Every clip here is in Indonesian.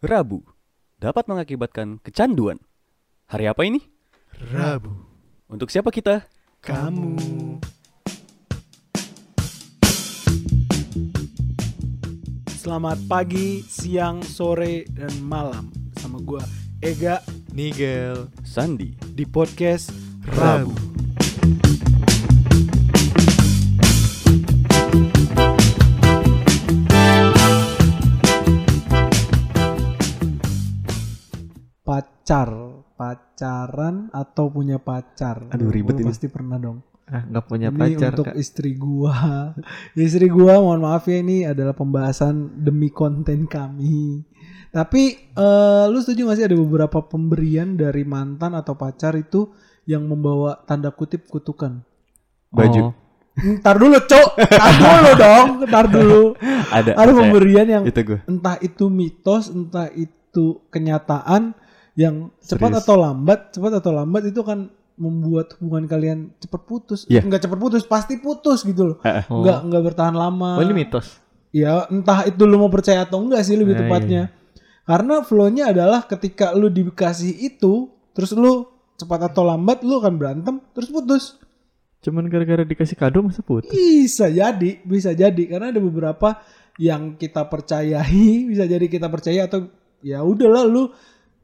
Rabu dapat mengakibatkan kecanduan. Hari apa ini? Rabu. Untuk siapa kita? Kamu. Selamat pagi, siang, sore, dan malam sama gua Ega Nigel Sandi. di podcast Rabu. Rabu. Pacar, pacaran atau punya pacar? Aduh, ribet Lu ini. Pasti pernah dong. Ah nggak punya ini pacar untuk Kak. istri gua. istri gua mohon maaf ya ini adalah pembahasan demi konten kami. Tapi eh, lu setuju gak sih ada beberapa pemberian dari mantan atau pacar itu yang membawa tanda kutip kutukan? Baju. Oh, Ntar dulu, Cok. Ntar dulu dong. Ntar dulu. Ada. Ada pemberian yang Itu gue. entah itu mitos, entah itu kenyataan yang cepat Serius. atau lambat, cepat atau lambat itu kan membuat hubungan kalian cepat putus. Iya. Enggak cepat putus, pasti putus gitu loh. Oh. Enggak enggak bertahan lama. Oh, ini mitos. Ya, entah itu lu mau percaya atau enggak sih lebih Nah, tepatnya. Karena flow-nya adalah ketika lu dikasih itu, terus lu cepat atau lambat lu akan berantem, terus putus. Cuman gara-gara dikasih kado masa putus. Bisa jadi, bisa jadi karena ada beberapa yang kita percayai, bisa jadi kita percaya atau ya udahlah lu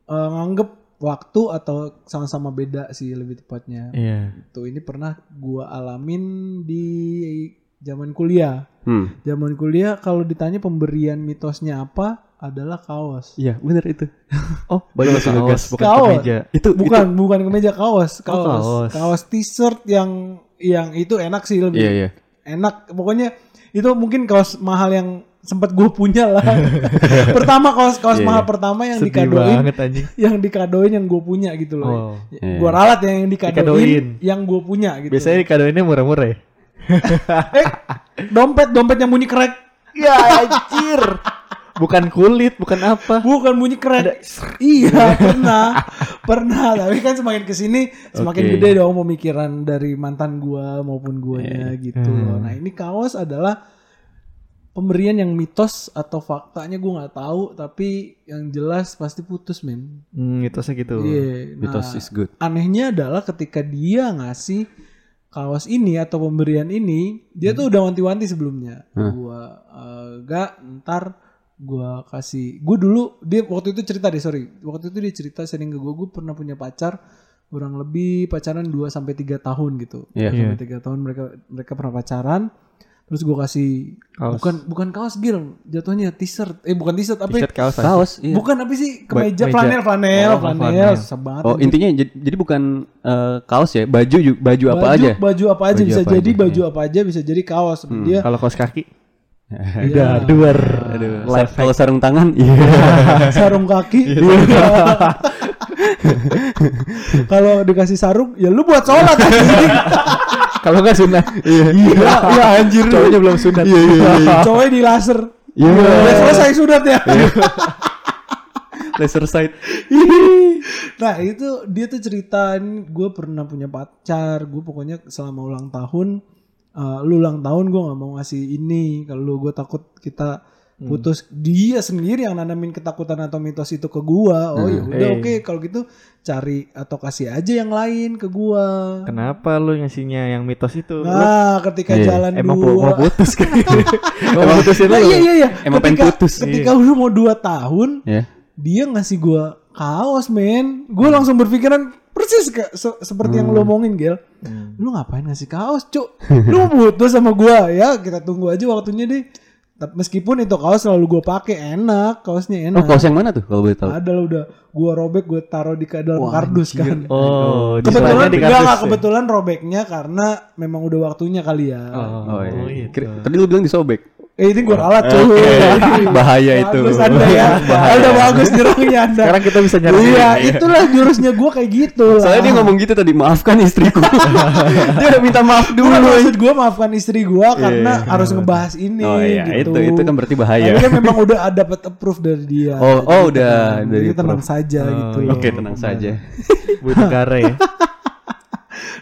eh, nganggep waktu atau sama-sama beda sih lebih tepatnya. Iya. Tuh ini pernah gua alamin di zaman kuliah. Hmm. Zaman kuliah kalau ditanya pemberian mitosnya apa adalah kaos. Iya, bener itu. Oh, baju kaos ngegas. bukan Kaos. kemeja. Itu Bukan, bukan kemeja kaos, kaos. kaos. Kaos t-shirt yang yang itu enak sih Itu, lebih. iya, iya. enak pokoknya itu mungkin kaos mahal yang sempat gue punya lah pertama kaos kaos Iya, mahal iya. pertama yang Sedih dikadoin banget anjing. yang dikadoin yang gue punya gitu loh Oh. Iya. gue ralat yang, yang dikadoin, Dikadoin. yang gue punya gitu Biasanya dikadoinnya murah-murah ya. eh dompet dompet yang bunyi krek Ya anjir. bukan kulit, bukan apa. bukan bunyi krek iya pernah pernah tapi kan semakin ke sini semakin Oke. gede dong pemikiran dari mantan gua maupun guanya gitu loh Hmm. nah ini kaos adalah pemberian yang mitos atau faktanya gua nggak tahu tapi yang jelas pasti putus men Hmm, mitosnya gitu. iya nah, Mitos is good. anehnya adalah ketika dia ngasih kaos ini atau pemberian ini dia tuh udah wanti-wanti sebelumnya Hmm. gua eh, gak ntar gua kasih gua dulu dia waktu itu cerita deh sorry waktu itu dia cerita sering ke gua gua pernah punya pacar kurang lebih pacaran 2 sampai tiga tahun gitu Iya. sampai tiga tahun mereka mereka pernah pacaran terus gua kasih Kaos. bukan bukan kaos gil jatuhnya t-shirt eh bukan t-shirt apa ya? T-shirt kaos. Kaos, iya. bukan apa sih kemeja meja. flanel flanel Oh, flanel banget Oh, intinya jadi, jadi bukan eh, kaos ya, baju ju- baju apa baju, aja? Baju apa aja Baju bisa apa jadi aja, baju apa aja bisa jadi kaos. Hmm. Dia Kalau kaos kaki. Iya. Udah duar. Aduh, Life kalau sarung tangan, iya. sarung kaki. Kalau dikasih sarung, ya lu buat sholat. Kalau nggak sunat. Iya. Iya, anjir. Cowoknya belum sunat. Iya iya Cowoknya di laser. Iya. Udah selesai sunat ya. Laser sight. nah itu dia tuh ceritain gue pernah punya pacar gue pokoknya selama ulang tahun eh, lu ulang tahun gue nggak mau ngasih ini kalau gue takut kita putus dia sendiri yang nanamin ketakutan atau mitos itu ke gua oh ya udah Eh. oke kalau gitu cari atau kasih aja yang lain ke gua Kenapa lu ngasihnya yang mitos itu? Lu nah ketika Iya. jalan emang dua mau putus kan? mau putusin Nah, lu? iya iya iya Emang pengen ketika, putus. ketika udah mau dua tahun Ya. dia ngasih gua kaos men gue langsung berpikiran persis kayak se- seperti yang lo omongin Gel Hmm. lu ngapain ngasih kaos cuk lu putus sama gua ya kita tunggu aja waktunya deh meskipun itu kaos selalu gua pakai enak kaosnya Oh, enak kaos yang mana tuh kalau boleh tahu? ada lah udah gua robek gua taruh di dalam Wah, kardus anjir. kan Oh, kebetulan diselarnya di enggak, kardus enggak, ya? kebetulan robeknya karena memang udah waktunya kali ya Oh, Oh, iya. gitu. Kira- Tadi lu bilang disobek. Eh ini gua ralat cuy Bahaya itu. bagus anda ya udah bagus jurusnya anda Sekarang kita bisa nyari. iya itulah jurusnya gua kayak gitu lah Soalnya dia ngomong gitu tadi, maafkan istriku. dia udah minta maaf dulu. Bukan maksud gue maafkan istri gue karena harus ngebahas ini Oh iya, gitu. itu itu kan berarti Tapi bahaya. kan memang udah ada dapat approve dari dia. Oh, oh, udah tenang. dari Jadi tenang saja Oh, gitu. iya. loh. Oke, tenang saja. Bu negara ya.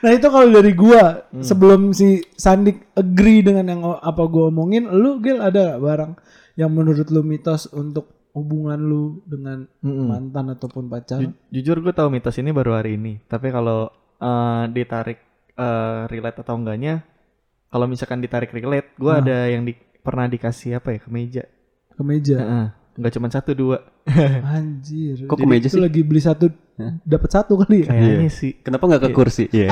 Nah itu kalau dari gua sebelum si Sandik agree dengan yang apa gua omongin, lu Gil ada gak barang yang menurut lu mitos untuk hubungan lu dengan Mm-mm. mantan ataupun pacar? Ju- jujur gue tahu mitos ini baru hari ini. Tapi kalau eh, ditarik eh, relate atau enggaknya, kalau misalkan ditarik relate, gue Nah. ada yang di, pernah dikasih apa ya kemeja. Kemeja. Heeh. Nggak cuma satu dua, Anjir. Kok kemeja itu sih? lagi beli satu dapat satu kali ya? kayaknya sih. Kenapa nggak ke Iya. kursi? Iya.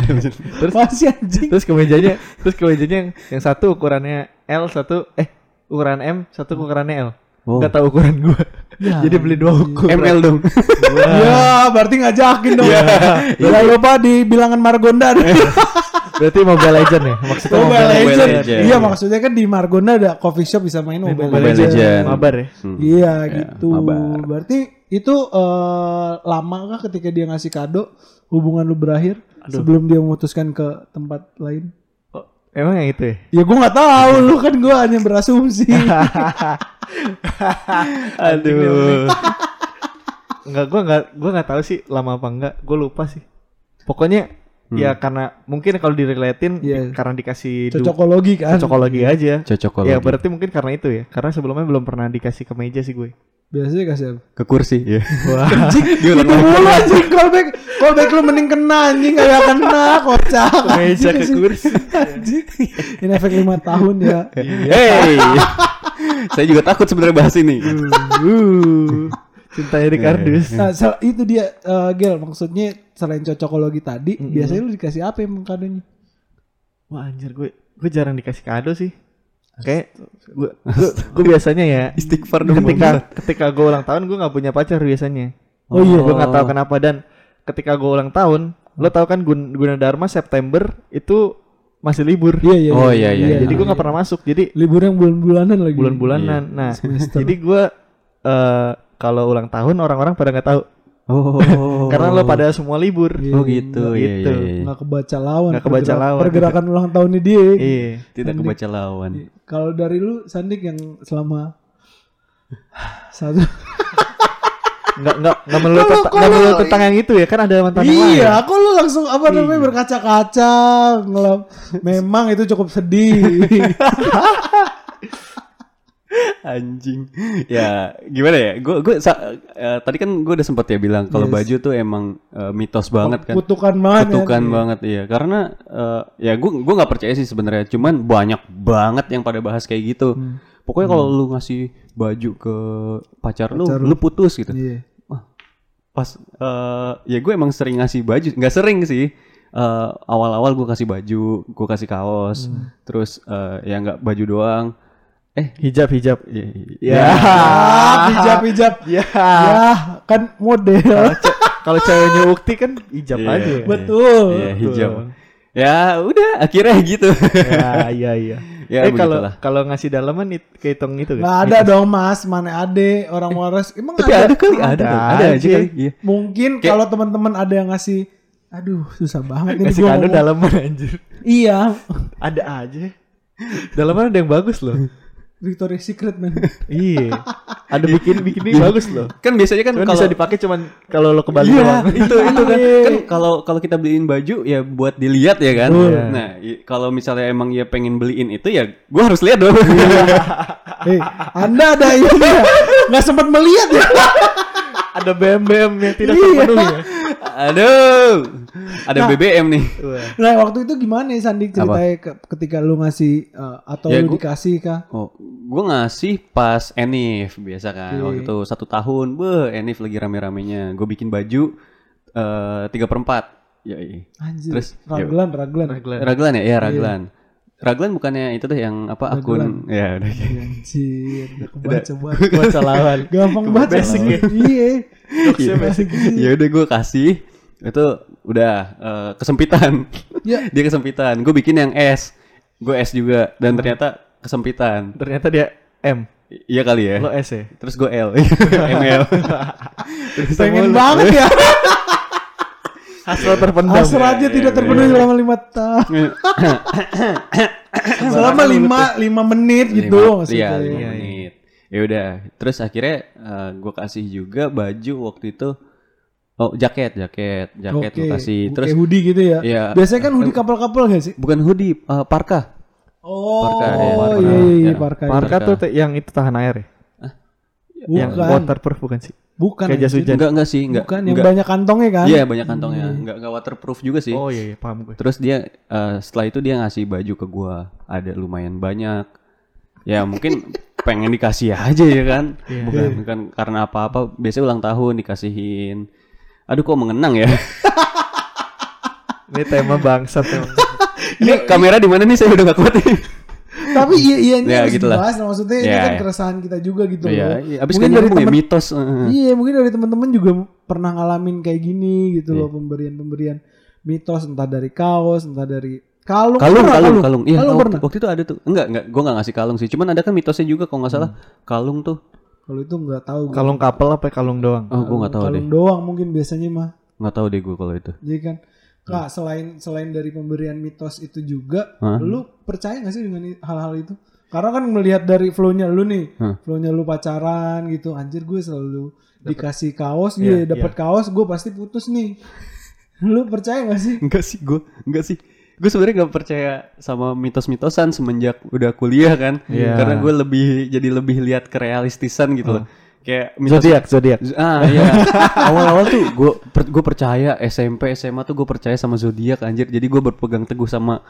Terus Masih anjing. terus kemejanya, terus kemejanya yang, yang satu ukurannya L, satu eh ukuran M, satu ukurannya L. Oh. Nggak tahu ukuran gue. Ya, Jadi beli dua ukuran. ML dong. Ya, berarti ngajakin dong. Iya. Jangan lupa di bilangan Margonda. Berarti Mobile Legend ya? Maksudnya Mobile Mobile Legend. Legend. Iya, maksudnya kan di Margonda ada coffee shop bisa main Mobile, Mobile Legend. Legend. Mabar ya? Hmm. Iya Ya, gitu. mabar. Berarti itu eh, lama kah ketika dia ngasih kado hubungan lu berakhir sebelum dia memutuskan ke tempat lain? Emang yang itu ya? Ya gue nggak tahu lu kan gue hanya berasumsi. Aduh. Enggak, gua enggak gua enggak tahu sih lama apa enggak. Gue lupa sih. Pokoknya ya karena mungkin kalau direlatin Iya. karena dikasih Cocokologi kan. cocokologi aja. Cocok Ya berarti mungkin karena itu ya. Karena sebelumnya belum pernah dikasih kemeja sih gue. Biasanya kasih apa? ke kursi. Iya. Wah. Anjing, itu mulu anjing callback. Callback lu mending kena anjing kayak kena kocak. Anjing ke kursi. Anjing. Ini efek lima tahun ya. Hey. Saya juga takut sebenarnya bahas ini. Uh, cintanya di kardus. Nah, sel- itu dia eh, Gel maksudnya selain cocokologi tadi, biasanya lu dikasih apa emang kadonya? Wah anjir gue gue jarang dikasih kado sih. Kayak gue gue, gue biasanya ya Istighfar dong. ketika ketika gue ulang tahun gue nggak punya pacar biasanya. Oh iya. Gue nggak tahu kenapa dan ketika gue ulang tahun, lo tau kan Gun Gunadarma September itu masih libur. Iya iya. Oh, iya, iya, Jadi gue nggak pernah masuk. Jadi libur yang bulan-bulanan lagi. bulan-bulanan. Nah, Semester. jadi gue eh kalau ulang tahun orang-orang pada nggak tahu Oh. karena lo pada semua libur. Iya, Oh gitu. Iya, gitu. iya, iya. nggak kebaca lawan. Nggak kebaca pergerak- lawan. Pergerakan ulang tahunnya dia. Iya. Tidak kebaca lawan. Kalau dari lu Sandik yang selama satu Nggak nggak nggak melulu tentang nggak melulu tentang yang itu ya kan ada mantan yang lain. Iya, aku lu langsung apa namanya berkaca-kaca ngelap. Memang itu cukup sedih. Anjing. Ya, gimana ya? Gue gue sa- eh, tadi kan gue udah sempet ya bilang kalau Yes. baju tuh emang eh, mitos banget kan. Kutukan banget. Kutukan ya. banget iya. Karena eh, ya gue gue nggak percaya sih sebenarnya. Cuman banyak banget yang pada bahas kayak gitu. Hmm. Pokoknya kalau lu ngasih baju ke pacar, lu, Pacar lu putus gitu. Iya. Pas eh, ya gue emang sering ngasih baju, nggak sering sih. Eh, awal-awal gue kasih baju, gue kasih kaos, Hmm. terus eh, ya nggak baju doang. Eh, Hijab hijab. ya, Ya. Ah, hijab-hijab. Ya. Ya, kan model. Kalau ceweknya ukti kan hijab Iya. aja. ya. Betul. Iya hijab. Ya udah akhirnya gitu. ya iya iya. Ya, eh kalau kalau ngasih dalaman it, kehitung itu Nggak kan? ada dong mas, mana ade orang waras. Emang Tapi ada? ada kali, ada, Ada ada aja kali. Iya. Mungkin Kayak- kalau teman-teman ada yang ngasih, aduh susah banget ini Ngasih gua kado dalaman anjir. Iya, Ada aja. Dalaman ada yang bagus loh. Victoria's Secret man. iya. Ada bikin bikin ini bagus loh. Kan biasanya kan Cuman kalau bisa dipakai cuman kalau lo ke Bali Iya, doang. itu itu kan. Iya. Kan kalau kalau kita beliin baju ya buat dilihat ya kan. Nah, kalau misalnya emang ya pengen beliin itu ya gua harus lihat dong. Hei, anda ada ini ya? Nggak sempat melihat ya? ada BM-BM yang tidak Iya. terpenuhi ya. Aduh. Ada Nah. BBM nih. Nah waktu itu gimana ya Sandi ceritanya ke- ketika lu ngasih eh, atau Ya, lu gua- dikasih kah? Oh, gua ngasih pas Enif biasa kan. Oke. Waktu itu satu tahun, beh Enif lagi rame-ramenya. Gue bikin baju eh, tiga per empat. Ya, iya. Anjir. Terus, ya- raglan, raglan. Raglan. Raglan ya? Iya, Raglan. Raglan bukannya itu deh yang apa akun ya udah. Anjir, udah banget. Baca lawan. Gampang banget. Basic ya. Iya. Basic. ya udah gue kasih itu udah eh, kesempitan Ya. dia kesempitan gue bikin yang S gue S juga dan ternyata kesempitan Ternyata dia M. Iya kali ya Lo S ya. terus gue L ML Terus Pengen banget ya. Hasrat terpendam. Hasratnya tidak terpenuhi selama lima tahun. selama lima lima menit gitu Lima- maksudnya. iya lima Iya, iya. menit ya udah terus akhirnya gue kasih juga baju waktu itu oh jaket jaket jaket gue kasih terus Kayak hoodie gitu ya. Iya. Biasanya kan hoodie kapal-kapal gak sih? bukan hoodie eh, parka Oh, Parka, ya, iya parka. iya iya Ya, parka. Parka Parka. tuh yang itu tahan air ya. Yang Bukan. waterproof bukan sih? Bukan. Kayak jas hujan. Enggak enggak sih, enggak. Bukan yang enggak. banyak kantongnya kan? Iya, banyak kantongnya. Enggak enggak waterproof juga sih. Oh iya, iya paham gue. Terus dia eh, setelah itu dia ngasih baju ke gua. Ada lumayan banyak. Ya mungkin pengen dikasih aja ya kan. Bukan bukan karena apa-apa. Biasanya ulang tahun dikasihin. Aduh kok mengenang ya. Ini tema bangsat emang. Ini kamera di mana nih? Saya udah gak kuat nih. Tapi iya iya ini Ya, harus gitu lah. dibahas. Nah, Maksudnya ini Ya, kan ya. keresahan kita juga gitu Iya, loh. iya. Abis Mungkin dari ya temen- mitos. eh. Iya mungkin dari teman-teman juga pernah ngalamin kayak gini gitu Iya. loh pemberian-pemberian mitos entah dari kaos entah dari kalung Kalung, pernah, kalung, kalung. Iya, kalung waktu, pernah waktu itu ada tuh. Enggak, enggak. Gua enggak ngasih kalung sih. Cuman ada kan mitosnya juga kalau nggak salah. Kalung tuh. kalau itu nggak tahu gua. Kalung kapel apa kalung doang? Oh, gua nggak tahu deh. kalung doang mungkin biasanya mah Nggak tahu deh gua kalau itu. jadi kan kak selain selain dari pemberian mitos itu juga Hah? lu percaya gak sih dengan hal-hal itu karena kan melihat dari flow-nya lu nih flow-nya lu pacaran gitu anjir gue selalu dikasih kaos Iya, dia dapat kaos gue pasti putus nih lu percaya gak sih Enggak sih, gue enggak sih. Gue sebenarnya nggak percaya sama mitos-mitosan semenjak udah kuliah kan. Iya. Karena gue lebih jadi lebih lihat kerealistisan gitu loh. Kayak Zodiak, zodiak. Ah iya. Awal-awal tuh gue gue percaya SMP SMA tuh gue percaya sama zodiak anjir. Jadi gue berpegang teguh sama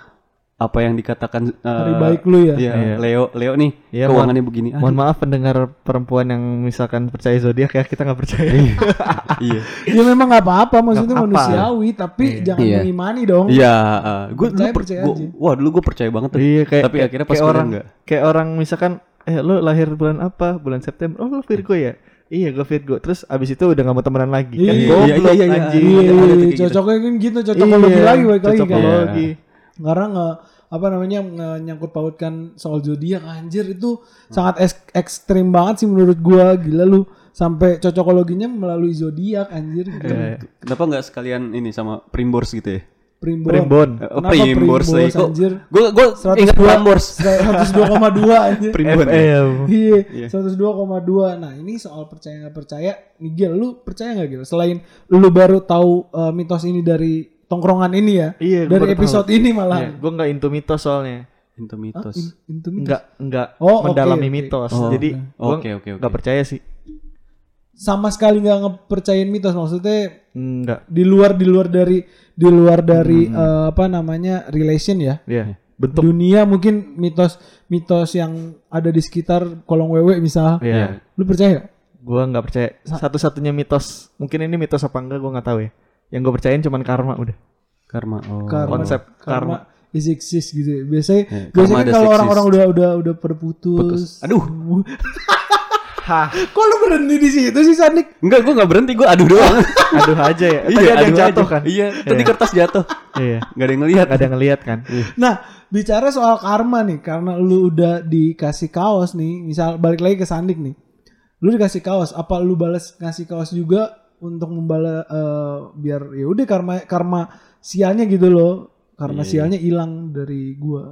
apa yang dikatakan eh, Hari baik lu ya Iya, Iya. Leo Leo nih Iya, keuangannya begini. Aduh, Mohon maaf pendengar perempuan yang misalkan percaya zodiak ya kita nggak percaya. iya. ya memang nggak apa-apa maksudnya Nggak apa-apa. manusiawi tapi jangan Iya. mengimani dong Iya, gue dulu Percaya, per- percaya gua- aja. wah dulu gue percaya banget tuh. Iya kayak Tapi kayak- akhirnya pas kayak orang enggak. kayak orang misalkan eh lu lahir bulan apa? Bulan September. Oh lu Virgo ya? Iya gue Virgo. Terus abis itu udah gak mau temenan lagi. Kan Iya, goblok iya, iya, iya. anjing. Iya, tuh kayak gitu. cocoknya kan gitu cocokologi Iya, lagi balik lagi kan cocokologi. karena nggak apa namanya nyangkut pautkan soal zodiak anjir itu sangat ek- ekstrim banget sih menurut gua gila lu sampai cocokologinya melalui zodiak anjir gitu. Iya. Kenapa nggak sekalian ini sama Primbors gitu ya? Primbon. Primbon. Eh, Kenapa Primbors lagi kok. anjir? Gue gue 102 ingat Primbors. 102,2 anjir. Primbon. ya? Iya, 102,2. Nah, ini soal percaya nggak percaya. Gil, lu percaya nggak Gil? Selain lu baru tahu uh, mitos ini dari tongkrongan ini ya, Iya, dari episode ini malah. Iya, gue nggak into mitos soalnya. Hah? mitos. In- into mitos? Nggak nggak Oh, mendalami oke. mitos. Oh, Jadi gue Oke oke oke. nggak percaya sih. Sama sekali nggak ngepercayain mitos. Maksudnya Nggak. di luar di luar dari di luar dari Hmm. uh, apa namanya relation ya. Iya. Bentuk. Dunia mungkin mitos mitos yang ada di sekitar kolong wewe misal. Iya. Lu percaya? Gue nggak percaya. Satu-satunya mitos. Mungkin ini mitos apa enggak gue nggak tahu ya. Yang gue percayain cuman karma udah. Karma. Oh. Karma. Konsep karma is exist gitu. ya. Biasanya Ya, biasanya karma kan kalau orang-orang udah udah udah berputus. Putus. Aduh. Hah. Kok lu berhenti di situ sih Sanik? Enggak, gue nggak berhenti. Gue aduh doang. Aduh aja ya. Tadi iya, ada yang aduh jatuh aja. kan. Iya. Tadi Iya. kertas jatuh. Iya. Gak ada yang ngelihat. Gak ada yang ngeliat kan. Nah, bicara soal karma nih, karena lu udah dikasih kaos nih, misal balik lagi ke Sandik nih. Lu dikasih kaos, apa lu balas ngasih kaos juga untuk membalas eh, biar ya udah karma karma sialnya gitu loh. Karma Iya, sialnya hilang dari gua.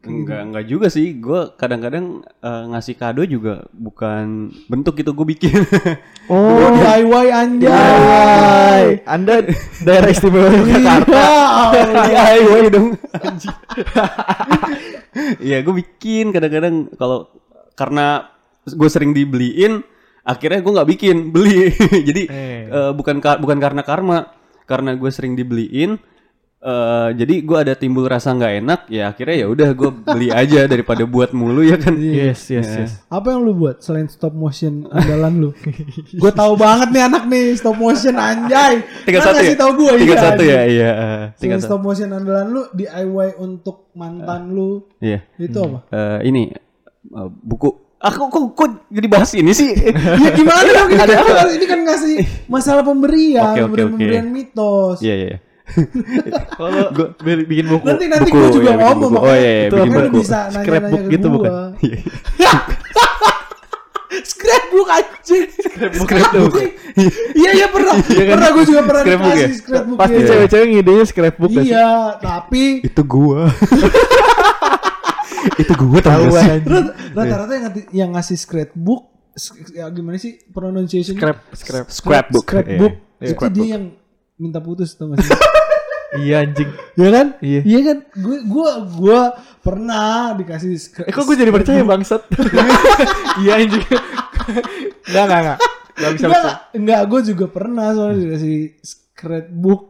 Gitu. Enggak, enggak juga sih. Gue kadang-kadang eh, ngasih kado juga bukan bentuk itu gue bikin. Oh, DIY anjay. Anda daerah istimewa. Iya. DIY dong. Iya, gue bikin kadang-kadang kalau karena gue sering dibeliin, akhirnya gue nggak bikin, beli. Jadi Eh. eh, bukan ka- bukan karena karma, karena gue sering dibeliin. Eh, jadi gue ada timbul rasa nggak enak, ya akhirnya ya udah gue beli aja daripada buat mulu ya kan. Yes, yes, Ya. yes. Apa yang lu buat selain stop motion andalan lu? gue tahu banget nih anak nih stop motion anjay. Tinggal Kan satu ngasih ya? tahu gue Tinggal iya, satu ya, iya. Tinggal Selain satu. stop motion andalan lu DIY untuk mantan lu Iya. itu apa? Eh, ini eh, buku. Aku kok, kok jadi bahas ini sih? ya gimana dong ini, kan, ini kan ngasih masalah pemberian, Oke, oke, pemberian, oke. pemberian mitos. Iya iya. iya. Kalau bi- bikin buku. Nanti nanti gue juga iya, bikin ngomong buku. Oh, iya, iya, itu bikin buku. bisa Scrapbook gitu gua. bukan? Iya. Scrapbook anjing. Scrapbook. Iya iya pernah. Pernah gue juga pernah Scrapbook ya? scrapbook. Pasti iya. cewek-cewek ngidenya scrapbook? Iya, tapi Itu gua. itu gua Tahu. Rat- rata-rata yang, ngasih- yang ngasih scrapbook ya gimana sih pronunciation Scrap, scrap. Scrapbook. scrapbook Iya, itu dia yang minta putus tuh gak sih Iya anjing. ya kan Iya. iya kan gue gue gue pernah dikasih Eh kok gue jadi percaya bangsat? Iya anjing. Enggak, enggak, enggak. Enggak bisa Enggak, pesen. enggak, gue juga pernah soalnya dikasih scrapbook.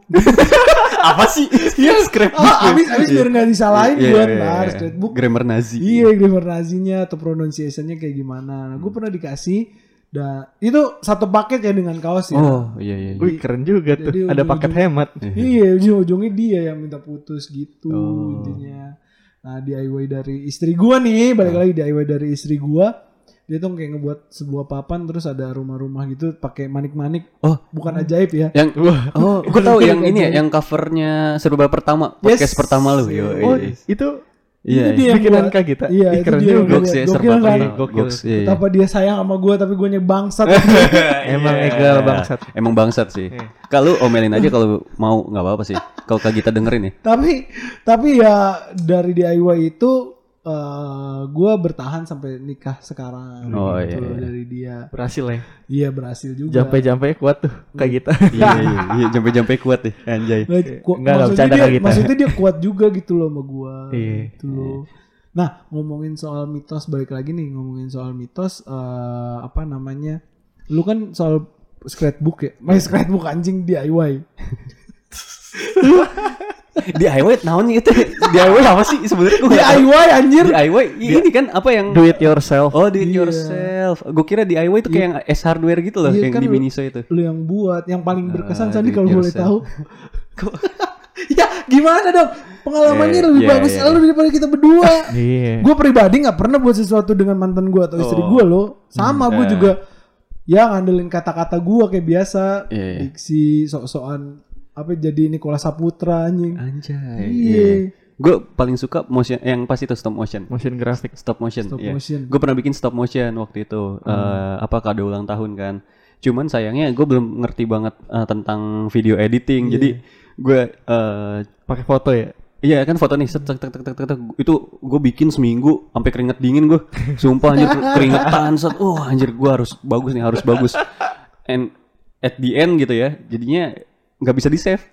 Apa sih? Iya, scrapbook. Ah, abis, abis biar nggak disalahin Iya, gue iya, ntar iya. scrapbook. Grammar Nazi. Iya, grammar nazinya atau pronunciation-nya kayak gimana. Nah, gue pernah dikasih. Da, itu satu paket ya dengan kaos ya. Oh, iya iya. iya. Wih, keren juga tuh. Jadi Ada paket ujung-ujung- hemat. Iya, ujung-ujungnya dia yang minta putus gitu Oh. intinya. Nah, DIY dari istri gua nih, balik lagi DIY dari istri gua. Dia tuh kayak ngebuat sebuah papan terus ada rumah-rumah gitu pakai manik-manik. Oh, Bukan ajaib ya. yang Oh, gue tahu yang ini ya, yang covernya serba pertama, podcast Yes. pertama lu. Yo, Oh, iya. itu Iya. Itu dia yang bikinan Kak Gita. Iya, Ih, itu keren dia juga. Goks ya, Gokil serba kan? pertama. Gokil. Goks, iya, iya. Betapa dia sayang sama gua tapi gue bangsat. Emang Iya. egal bangsat. Emang bangsat sih. Iya. Kalau omelin aja kalau mau nggak apa-apa sih. Kalau Kak Gita dengerin ya. tapi tapi ya dari DIY itu eh gua bertahan sampai nikah sekarang. Oh, gitu iya, iya. dari dia. Berhasil ya. Iya berhasil juga. Jampe-jampe kuat tuh Kak Gita. iya, iya, iya, jampe-jampe kuat deh, anjay. Nah, ku- Enggak, enggak maksudnya bercanda dia, kayak gitu. maksudnya dia kuat juga gitu loh sama gua. Iya. Gitu loh. Nah, ngomongin soal mitos balik lagi nih, ngomongin soal mitos eh apa namanya? Lu kan soal scrapbook ya. Main scrapbook anjing DIY. DIY naon itu? DIY apa sih sebenarnya? Tahu. DIY anjir. DIY ini kan apa yang Do it yourself. Oh, do it Iya. yourself. Gue kira DIY itu kayak yang S hardware gitu loh, Iya, yang kan di Miniso itu. Lu yang buat, yang paling berkesan Ah, do it kalau boleh tahu. ya, gimana dong? Pengalamannya Iya, lebih iya, bagus iya. lu daripada kita berdua. Iya. gue pribadi nggak pernah buat sesuatu dengan mantan gue atau istri Oh. gue loh sama gue Eh. juga ya ngandelin kata-kata gue kayak biasa Iya, iya. diksi sok-sokan apa jadi Nikola Saputra anjing Anjay. Iya. Gue paling suka motion yang pas itu stop motion. Motion graphic. Stop motion. Stop iya. motion. Gue pernah bikin stop motion waktu itu. Eh, apa kado ulang tahun kan. Cuman sayangnya gue belum ngerti banget eh, tentang video editing. Jadi gue eh Pakai foto ya. Iya kan foto nih, set, tek, tek, tek, tek, tek. itu gue bikin seminggu sampai keringet dingin gue, sumpah anjir keringetan set, oh anjir gue harus bagus nih harus bagus, and at the end gitu ya, jadinya nggak bisa di save,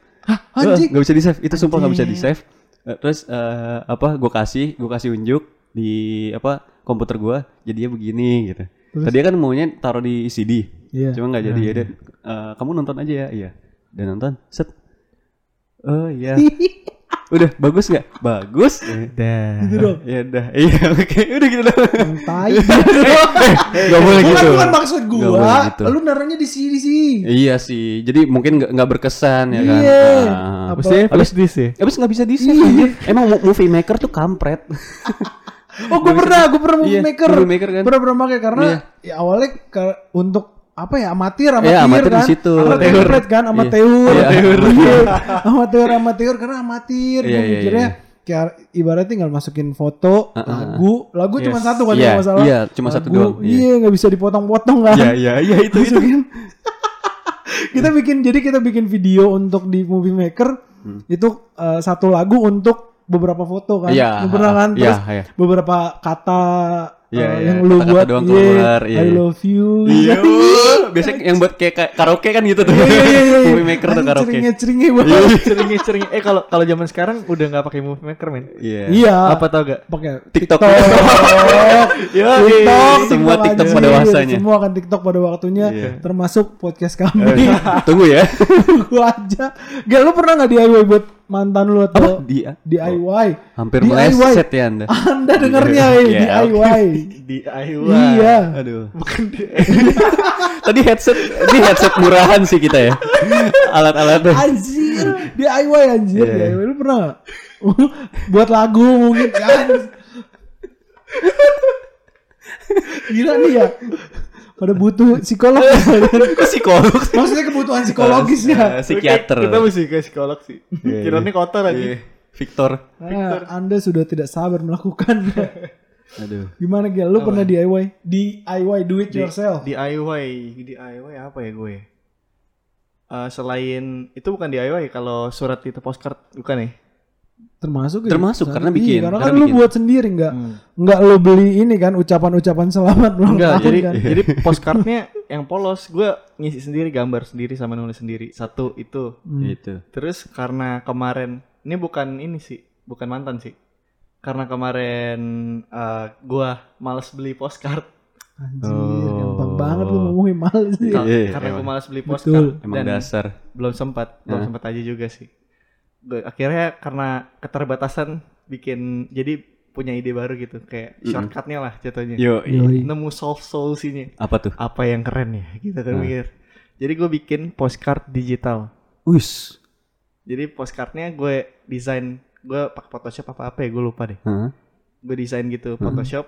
anjing? nggak bisa di save, itu sumpah nggak bisa di save, Eh, terus eh, apa gue kasih, gue kasih unjuk di apa komputer gue, jadinya begini gitu, tadi kan maunya taruh di CD, Iya. cuma nggak jadi. Ya udah, eh, kamu nonton aja ya, iya, dan nonton, set, oh iya, udah bagus nggak? Bagus. Dah. gitu dong. Ya udah. Iya oke. Udah gitu dong tai. Nggak boleh gitu. bukan maksud boleh gitu. lu naruhnya di sini sih iya sih. Jadi mungkin nggak berkesan ya kan? Iya. Nah, Apa- Mesti flash disk ya. abis nggak bisa di save anjir. emang mo- movie maker tuh kampret. Oh gue pernah gue pernah movie Iya, maker. movie maker kan. pernah pernah pakai karena Iya. ya awalnya ke- untuk apa ya amatir amatir, Iya, amatir kan situ. amatir Amatir. kan Iya. amatir Iya. Iya. amatir amatir karena amatir Iya, gue iya, mikirnya kayak ibaratnya tinggal masukin foto lagu lagu cuma Yes. satu kan Iya, kalau nggak salah iya, cuma satu Lagu, doang, iya. iya nggak bisa dipotong-potong kan iya iya iya itu itu Masukin. kita bikin jadi kita bikin video untuk di movie maker itu eh, satu lagu untuk beberapa foto kan Iya, Lu pernah kan iya, terus iya. beberapa kata Iya, eh, iya, yang lu buat doang iya, keluar, iya, I iya. love you iya biasanya yang buat kayak ka- karaoke kan gitu tuh Iya, iya, iya, iya. movie maker tuh karaoke ceringe-ceringe banget Ceringi ceringi. Eh kalau kalau zaman sekarang udah nggak pakai movie maker men. iya iya Apa tau gak? pakai TikTok. TikTok Semua TikTok TikTok aja. pada masanya. semua kan TikTok pada waktunya Iya. termasuk podcast kami tunggu ya gua aja gak lu pernah nggak DIY buat mantan lu apa? Atau dia DIY hampir DIY. meleset ya anda? Anda dengarnya ya Iya, DIY DIY. iya. Aduh. Tadi headset ini headset murahan sih kita ya. Alat-alatnya. Anjir DIY anjir. Iya. DIY lu pernah nggak? Buat lagu mungkin kan gila nih ya pada butuh psikolog Kok psikolog sih? maksudnya kebutuhan psikologis ya Eh, psikiater Kita mesti ke psikolog sih. Iya, Kiranya kotor aja. Iya. Victor Nah, anda sudah tidak sabar melakukan aduh gimana Gil lu pernah DIY DIY do it yourself DIY, DIY apa ya gue? Eh, selain itu bukan DIY kalau surat itu postcard bukan ya? Termasuk ya? Termasuk, Iya, karena bikin, karena karena kan lu bikin. buat sendiri nggak Hmm. nggak lu beli ini kan ucapan-ucapan selamat ulang Enggak, jadi kan jadi postcardnya yang polos, gue ngisi sendiri gambar sendiri sama nulis sendiri satu itu. Hmm. itu Terus karena kemarin ini bukan ini sih, bukan mantan sih. Karena kemarin eh, gua males beli postcard. Anjir, Oh. gampang banget lu ngomongin males sih. Ka- Iya, karena gue emang. malas beli Betul. postcard Emang dan dasar. belum sempat belum sempat aja juga sih akhirnya karena keterbatasan bikin jadi punya ide baru gitu kayak shortcutnya lah jatuhnya Yo, Yoi. nemu solve solusinya apa tuh? apa yang keren ya gitu kan Nah. mikir jadi gue bikin postcard digital Wis. jadi postcardnya gue desain gue pakai Photoshop apa apa ya gue lupa deh Hah? gue desain gitu Photoshop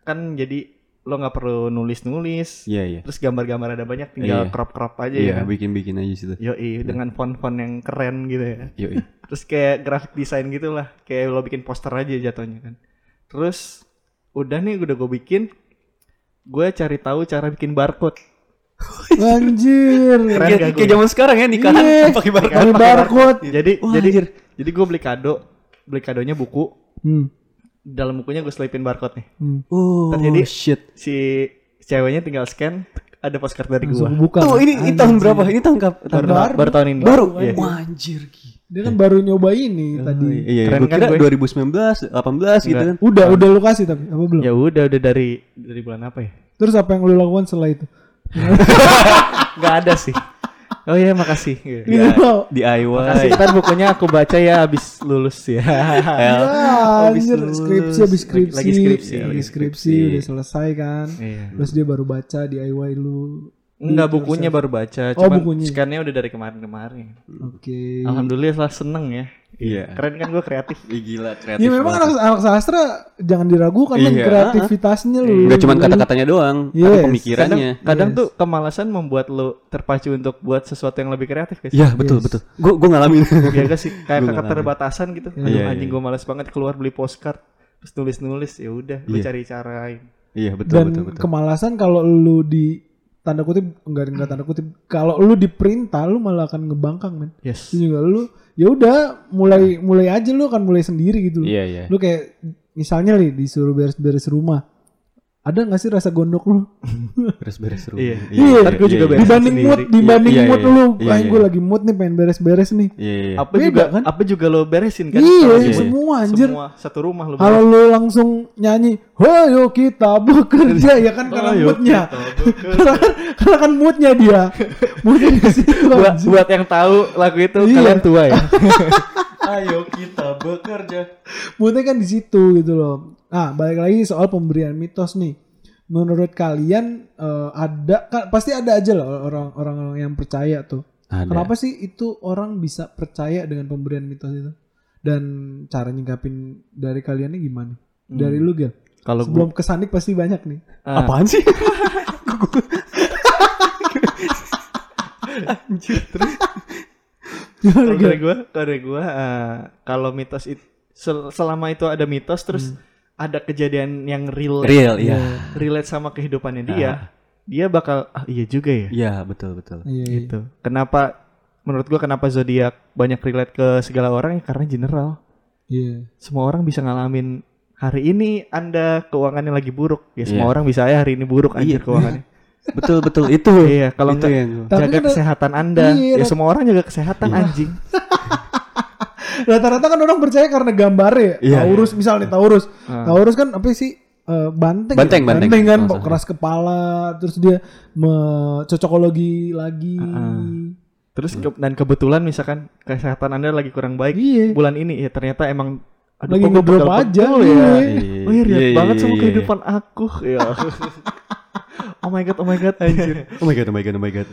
kan jadi lo nggak perlu nulis nulis Iya, iya. terus gambar-gambar ada banyak tinggal Iya. crop crop aja Iya, ya kan? bikin-bikin aja situ. Yoi, dengan font-font yang keren gitu ya. Yo, Terus kayak graphic design gitu lah. Kayak lo bikin poster aja jatuhnya kan. Terus udah nih udah gue bikin. Gue cari tahu cara bikin barcode. Anjir. Keren kayak gak kayak zaman sekarang ya nikahan Iya. pakai barcode. Pakai barcode. Jadi Wah, jadi anjir. jadi gue beli kado. Beli kadonya buku. Hmm. Dalam bukunya gue selipin barcode nih. Hmm. Oh, Terjadi- shit. Si ceweknya tinggal scan. Ada postcard dari gue. Buka. Oh, ini, ini tahun berapa? Ini tahun kap? Tahun Baru, berapa? baru tahun ini. Baru. Iya. Wah, anjir. gila. Dia kan baru nyoba ini tadi. Iya, iya. Keren Gua kan gue? 2019, 18 gitu kan. Udah, udah lu kasih tapi apa belum? Ya udah udah dari dari bulan apa ya? Terus apa yang lu lakukan setelah itu? Gak ada sih. Oh iya makasih. Gitu. Loh. DIY. Makasih ntar bukunya aku baca ya abis lulus ya. Ya, Habis anjir, lulus. skripsi habis skripsi. Lagi skripsi. Lagi Lagi skripsi, skripsi. udah selesai kan. Iya. Terus dia baru baca DIY lu. Enggak bukunya baru baca, Oh, cuman bukunya. scan-nya udah dari kemarin-kemarin. Oke. Alhamdulillah lah seneng ya. Iya. Keren kan gue kreatif. Ih, gila kreatif. Ya memang banget. anak, anak sastra jangan diragukan kan Iya. kreativitasnya lu. Enggak cuma kata-katanya doang, Yes. tapi Kadang, pemikirannya. kadang Yes. tuh kemalasan membuat lo terpacu untuk buat sesuatu yang lebih kreatif guys. Iya, betul, betul. Gua gua ngalamin. Ya gak sih? Kayak Gua keterbatasan gitu. Aduh, Iya, anjing iya. gue males banget keluar beli postcard. Terus nulis-nulis ya udah, gue Iya. cari cara. Iya, betul, Dan betul, betul. kemalasan kalau lu di tanda kutip enggak enggak tanda kutip kalau lu diperintah lu malah akan ngebangkang men. Yes. Itu juga lu ya udah mulai mulai aja lu akan mulai sendiri gitu. Iya, iya. Lu kayak misalnya nih disuruh beres-beres rumah. Ada gak sih rasa gondok lu? Beres-beres rumah. Iya. Iya, Ntar gua juga beres dibanding sendiri. mood, dibanding Iya, mood iya, lu. iya, iya. gue lagi mood nih pengen beres-beres nih. Iya, iya. Apa Beda, juga kan? apa juga lo beresin kan? Iya, iya. semua anjir. Semua satu rumah lo Kalau lu langsung nyanyi, "Hoyo kita bekerja" ya kan karena moodnya. karena, kan- karena kan moodnya dia. moodnya di situ. buat, anjir. buat yang tahu lagu itu Iya. kalian tua ya. Ayo kita bekerja. Moodnya kan di situ gitu loh. Nah, balik lagi soal pemberian mitos nih. Menurut kalian eh, ada kan pasti ada aja loh orang-orang yang percaya tuh. Ada. Kenapa sih itu orang bisa percaya dengan pemberian mitos itu? Dan cara nyingkapin dari kaliannya gimana? Dari lu Gil. Kalau gua Sebelum kesanik pasti banyak nih. ah, Apaan sih? kalau dari gua, kalau dari gua eh, kalau mitos itu sel- selama itu ada mitos terus ada kejadian yang real Real, iya. relate sama kehidupannya dia, dia bakal ah iya juga ya. Iya, betul, betul. Iya, iya. Gitu. Kenapa menurut gua kenapa zodiak banyak relate ke segala orang ya karena general. Iya. Semua orang bisa ngalamin hari ini Anda keuangannya lagi buruk. Ya semua Iya. orang bisa ya hari ini buruk anjir Iya. keuangannya. Betul, betul. Itu. iya, kalau itu enggak yang jaga kan- kesehatan Anda. Iya, ya Rat. semua orang jaga kesehatan Iya. anjing. Rata-rata kan orang percaya karena gambarnya. Iya. Taurus misalnya Taurus. Ah. Taurus kan apa sih? Eh, banteng, Banteng, ya? banteng. kan, Maksudnya. keras kepala, terus dia cocokologi lagi. Ah. Terus ke- dan kebetulan misalkan kesehatan Anda lagi kurang baik Iya. bulan ini ya ternyata emang aduh, Lagi ngedrop pegel-pegel aja, ya. iya. Oh iya, relate Iya, banget iya, sama iya. kehidupan aku. Ya. oh my god, oh my god. Anjir. Oh my god, oh my god, oh my god.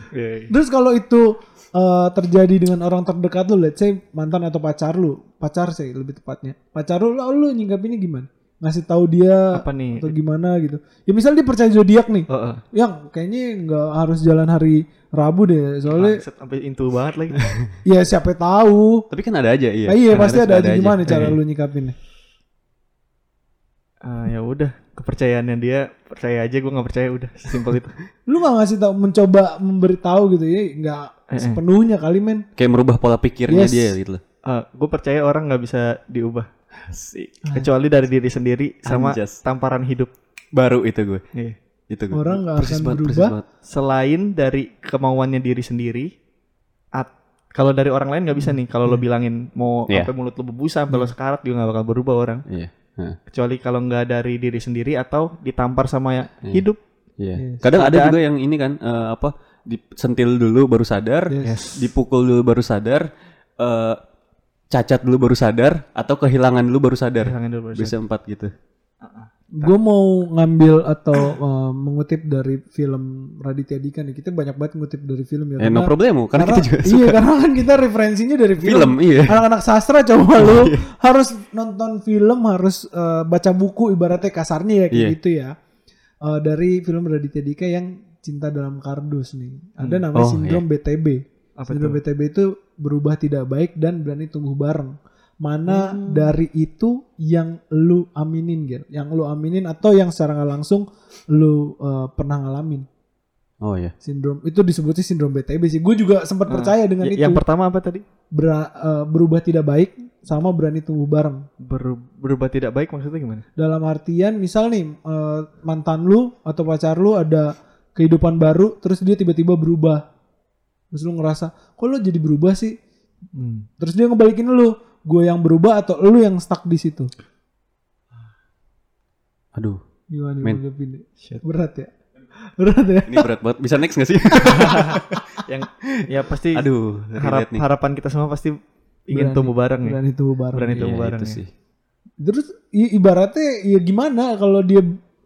Terus kalau itu eh, terjadi dengan orang terdekat lu, let's say mantan atau pacar lu, pacar sih lebih tepatnya. Pacar lu, lu, lu nyingkapinnya gimana? Ngasih tahu dia Apa nih? atau gimana gitu. Ya misalnya dia percaya zodiak nih. Oh, oh. Yang kayaknya nggak harus jalan hari Rabu deh, soalnya sampai intu banget lagi. ya siapa tahu. Tapi kan ada aja, iya. Ah, iya Kan pasti ada aja gimana cara Iya. lu nyikapinnya. Ah, ya udah, kepercayaannya dia percaya aja gue nggak percaya udah, simpel itu. Lu nggak ngasih tahu mencoba memberitahu gitu ya, nggak Eh, eh. sepenuhnya kali men. Kayak merubah pola pikirnya Yes. dia gitu loh. gue percaya orang nggak bisa diubah Asik. kecuali dari diri sendiri sama Anjas. tamparan hidup. Baru itu gue. Iya. Itu gue. Orang nggak akan banget, berubah. Selain dari kemauannya diri sendiri, at- kalau dari orang lain nggak bisa nih. Kalau lo bilangin mau Iya. sampai mulut lo berbusa, sampai lo sekarat juga nggak bakal berubah orang. Iya. Kecuali kalau nggak dari diri sendiri atau ditampar sama ya Iya. hidup. Iya. Kadang ada juga yang ini kan eh, apa disentil dulu baru sadar, Yes. dipukul dulu baru sadar, eh, cacat dulu baru sadar, atau kehilangan dulu baru sadar. Kehilangan dulu baru Bisa empat gitu. Gue mau ngambil atau uh, mengutip dari film Raditya Dika nih. Kita banyak banget ngutip dari film ya. Eh, no karena- problem, karena, kita juga iya, suka karena kan kita referensinya dari film. film, iya. Anak-anak sastra coba lu harus nonton film, harus uh, baca buku ibaratnya kasarnya ya kayak Iya. gitu ya. Uh, dari film Raditya Dika yang Cinta dalam Kardus nih. Ada namanya Oh, sindrom BTB. Apa sindrom BTB itu berubah tidak baik dan berani tumbuh bareng. Mana dari itu yang lu aminin gitu? Yang lu aminin atau yang secara nggak langsung lu uh, pernah ngalamin? Oh iya. Sindrom itu disebutnya sindrom BTB sih. Gue juga sempat percaya dengan Y- itu. Yang pertama apa tadi? Bera- uh, berubah tidak baik sama berani tumbuh bareng. Ber- berubah tidak baik maksudnya gimana? Dalam artian misal nih uh, mantan lu atau pacar lu ada kehidupan baru terus dia tiba-tiba berubah. Terus lu ngerasa, kok lu jadi berubah sih? Hmm. Terus dia ngebalikin lu, gue yang berubah atau lu yang stuck di situ? Aduh, Gimana Men. Shit. Berat ya? Berat ya? ini berat banget. Bisa next gak sih? Yang ya pasti Aduh, harap, nih. harapan kita semua pasti ingin Berani- tumbuh bareng ya. Berani tumbuh bareng. Berani tumbuh bareng itu ya. sih. Terus i- ibaratnya ya gimana kalau dia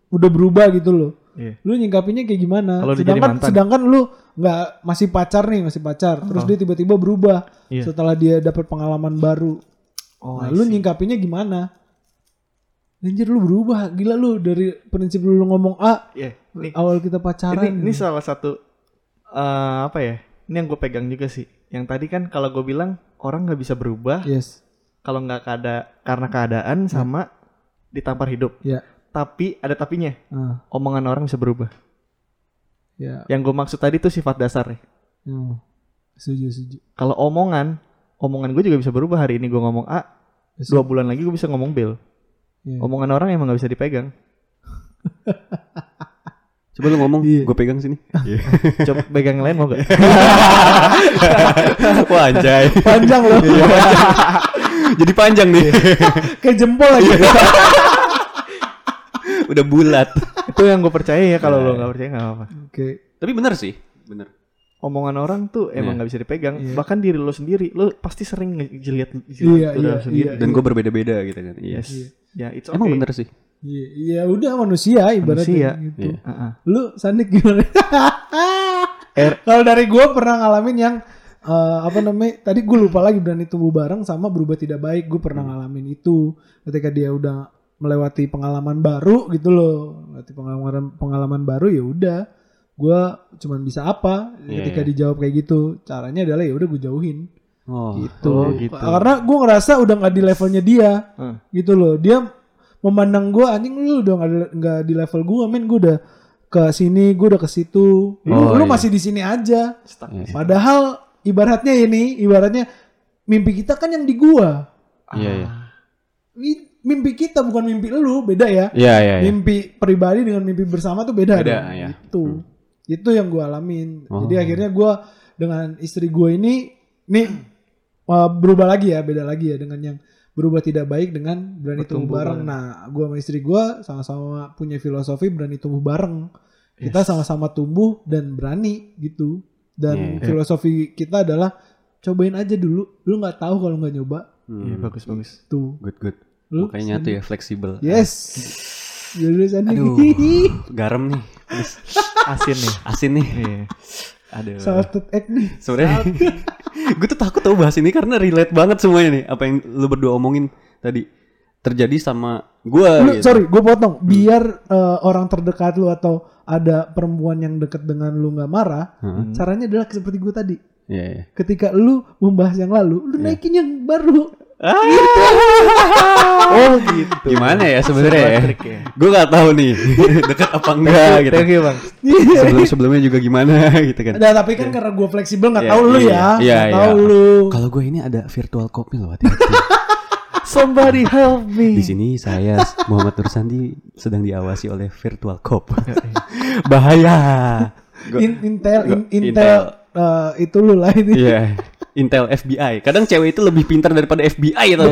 udah berubah gitu loh? Iya. Lu nyingkapinya kayak gimana? Kalau dia jadi sedangkan sedangkan lu nggak masih pacar nih, masih pacar. Terus Oh. dia tiba-tiba berubah Iya. setelah dia dapat pengalaman baru. Oh, nah, lu nyingkapinya gimana? Anjir lu berubah, gila lu dari prinsip lu ngomong A. Nih, awal kita pacaran. ini, ini salah satu eh, apa ya? Ini yang gue pegang juga sih. Yang tadi kan kalau gue bilang orang nggak bisa berubah Yes. kalau nggak kada karena keadaan sama ditampar hidup. Ya. Tapi ada tapinya. Ah, Omongan orang bisa berubah. ya. Yang gue maksud tadi tuh sifat dasar ya. Hmm. Setuju, setuju. Kalau omongan, omongan gue juga bisa berubah. Hari ini gue ngomong A, Yes. dua bulan lagi gue bisa ngomong B. Iya. Omongan orang emang nggak bisa dipegang. Coba lu ngomong, Iya. gue pegang sini. Coba pegang yang lain mau gak? Wah anjay. Panjang loh. Iya. Jadi panjang nih. Kayak jempol lagi. Iya. Udah bulat. Itu yang gue percaya ya. Kalau lo nggak percaya nggak apa-apa. Oke. Tapi bener sih, bener. Omongan orang tuh emang Iya. nggak bisa dipegang. Iya. Bahkan diri lo sendiri, lo pasti sering ngeliat Iya, iya, sendiri. iya. Dan gue berbeda-beda gitu kan. Yes. Iya. Ya, it's Emang okay. bener sih. Iya, iya udah manusia ibaratnya Manusia. gitu. Iya. Ah-ah. Lu Sandik gimana? Er- Kalau dari gue pernah ngalamin yang eh, apa namanya? Tadi gue lupa lagi berani tumbuh bareng sama berubah tidak baik. Gue pernah ngalamin itu ketika dia udah melewati pengalaman baru gitu loh. Melewati pengalaman pengalaman baru ya udah. Gue cuman bisa apa Iya, ketika iya. dijawab kayak gitu. Caranya adalah ya udah gue jauhin Oh, gitu. Oh, gitu. Karena gue ngerasa udah nggak di levelnya dia Hmm. gitu loh. Dia memandang gue anjing lu udah nggak di- level gue, men gue udah ke sini, gue udah ke situ. Lu, Oh, lu iya. masih di sini aja. Stuck. Iya. Padahal ibaratnya ini, ibaratnya mimpi kita kan yang di gua. Iya, iya. Ini Mimpi kita bukan mimpi lu, beda ya. Iya, iya, iya. Mimpi pribadi dengan mimpi bersama tuh beda. Beda, ya. Itu. Itu yang gua alamin. Oh. Jadi akhirnya gua dengan istri gua ini nih uh, berubah lagi ya, beda lagi ya dengan yang berubah tidak baik dengan berani tumbuh bareng. bareng. Nah, gua sama istri gua sama-sama punya filosofi berani tumbuh bareng. Kita Yes. sama-sama tumbuh dan berani gitu. Dan Iya. filosofi kita adalah cobain aja dulu. Lu nggak tahu kalau nggak nyoba. Iya, Hmm, bagus bagus. Tuh. Good, good. Lu Makanya nyatu ya, fleksibel. Yes. Jadi Sandi. Aduh, garam nih. Asin nih. asin nih. Iya. Aduh. Salted egg nih. Sebenarnya gue tuh takut tau bahas ini karena relate banget semuanya nih. Apa yang lu berdua omongin tadi terjadi sama gue. Lu, sorry, gue potong. Biar eh, orang terdekat lu atau ada perempuan yang dekat dengan lu nggak marah, Heeh. caranya adalah seperti gue tadi. Iya, iya. Ketika lu membahas yang lalu, lu naikin yang baru. Oh gitu. Gimana ya sebenarnya ya? Ya. Gue gak tahu nih dekat apa enggak gitu. Thank you bang. Sebelum sebelumnya juga gimana gitu kan. Nah, tapi kan karena gue fleksibel nggak Iya, tahu lu iya, ya, iya, iya. tahu lu. Kalau gue ini ada virtual copy loh hati-hati. Somebody help me. Di sini saya Muhammad Nur Sandi sedang diawasi oleh virtual cop. Bahaya. Gua- In- Intel, in- gua- Intel, eh, itu lu lah ini. Iya. Intel FBI. Kadang cewek itu lebih pintar daripada FBI tau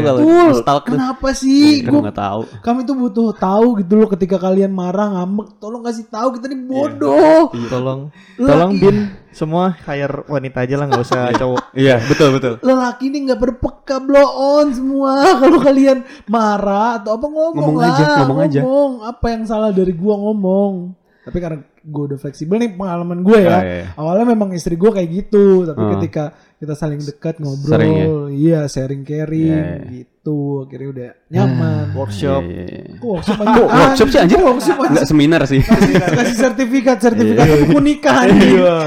stalk tuh. Kenapa sih? Kan Gua nggak tahu. kami tuh butuh tahu gitu loh ketika kalian marah ngambek tolong kasih tahu kita nih bodoh Tolong Laki- tolong bin semua hire wanita aja lah nggak usah cowok. Iya, betul betul. lelaki ini nggak berpeka blow on semua kalau kalian marah atau apa ngomong, Ngomong lah aja, ngomong aja. apa yang salah dari gua ngomong tapi karena gue udah fleksibel nih pengalaman gue ya Ah, iya, iya. awalnya memang istri gue kayak gitu tapi Ah. ketika kita saling dekat ngobrol Sering ya? iya sharing caring Iya, iya. gitu akhirnya udah nyaman Workshop. Iya, iya, iya. Kok workshop Kok workshop sih anjir? workshop anjir? Enggak seminar sih. kasih, kasih sertifikat sertifikat Iya. buku nikah anjir. Iya.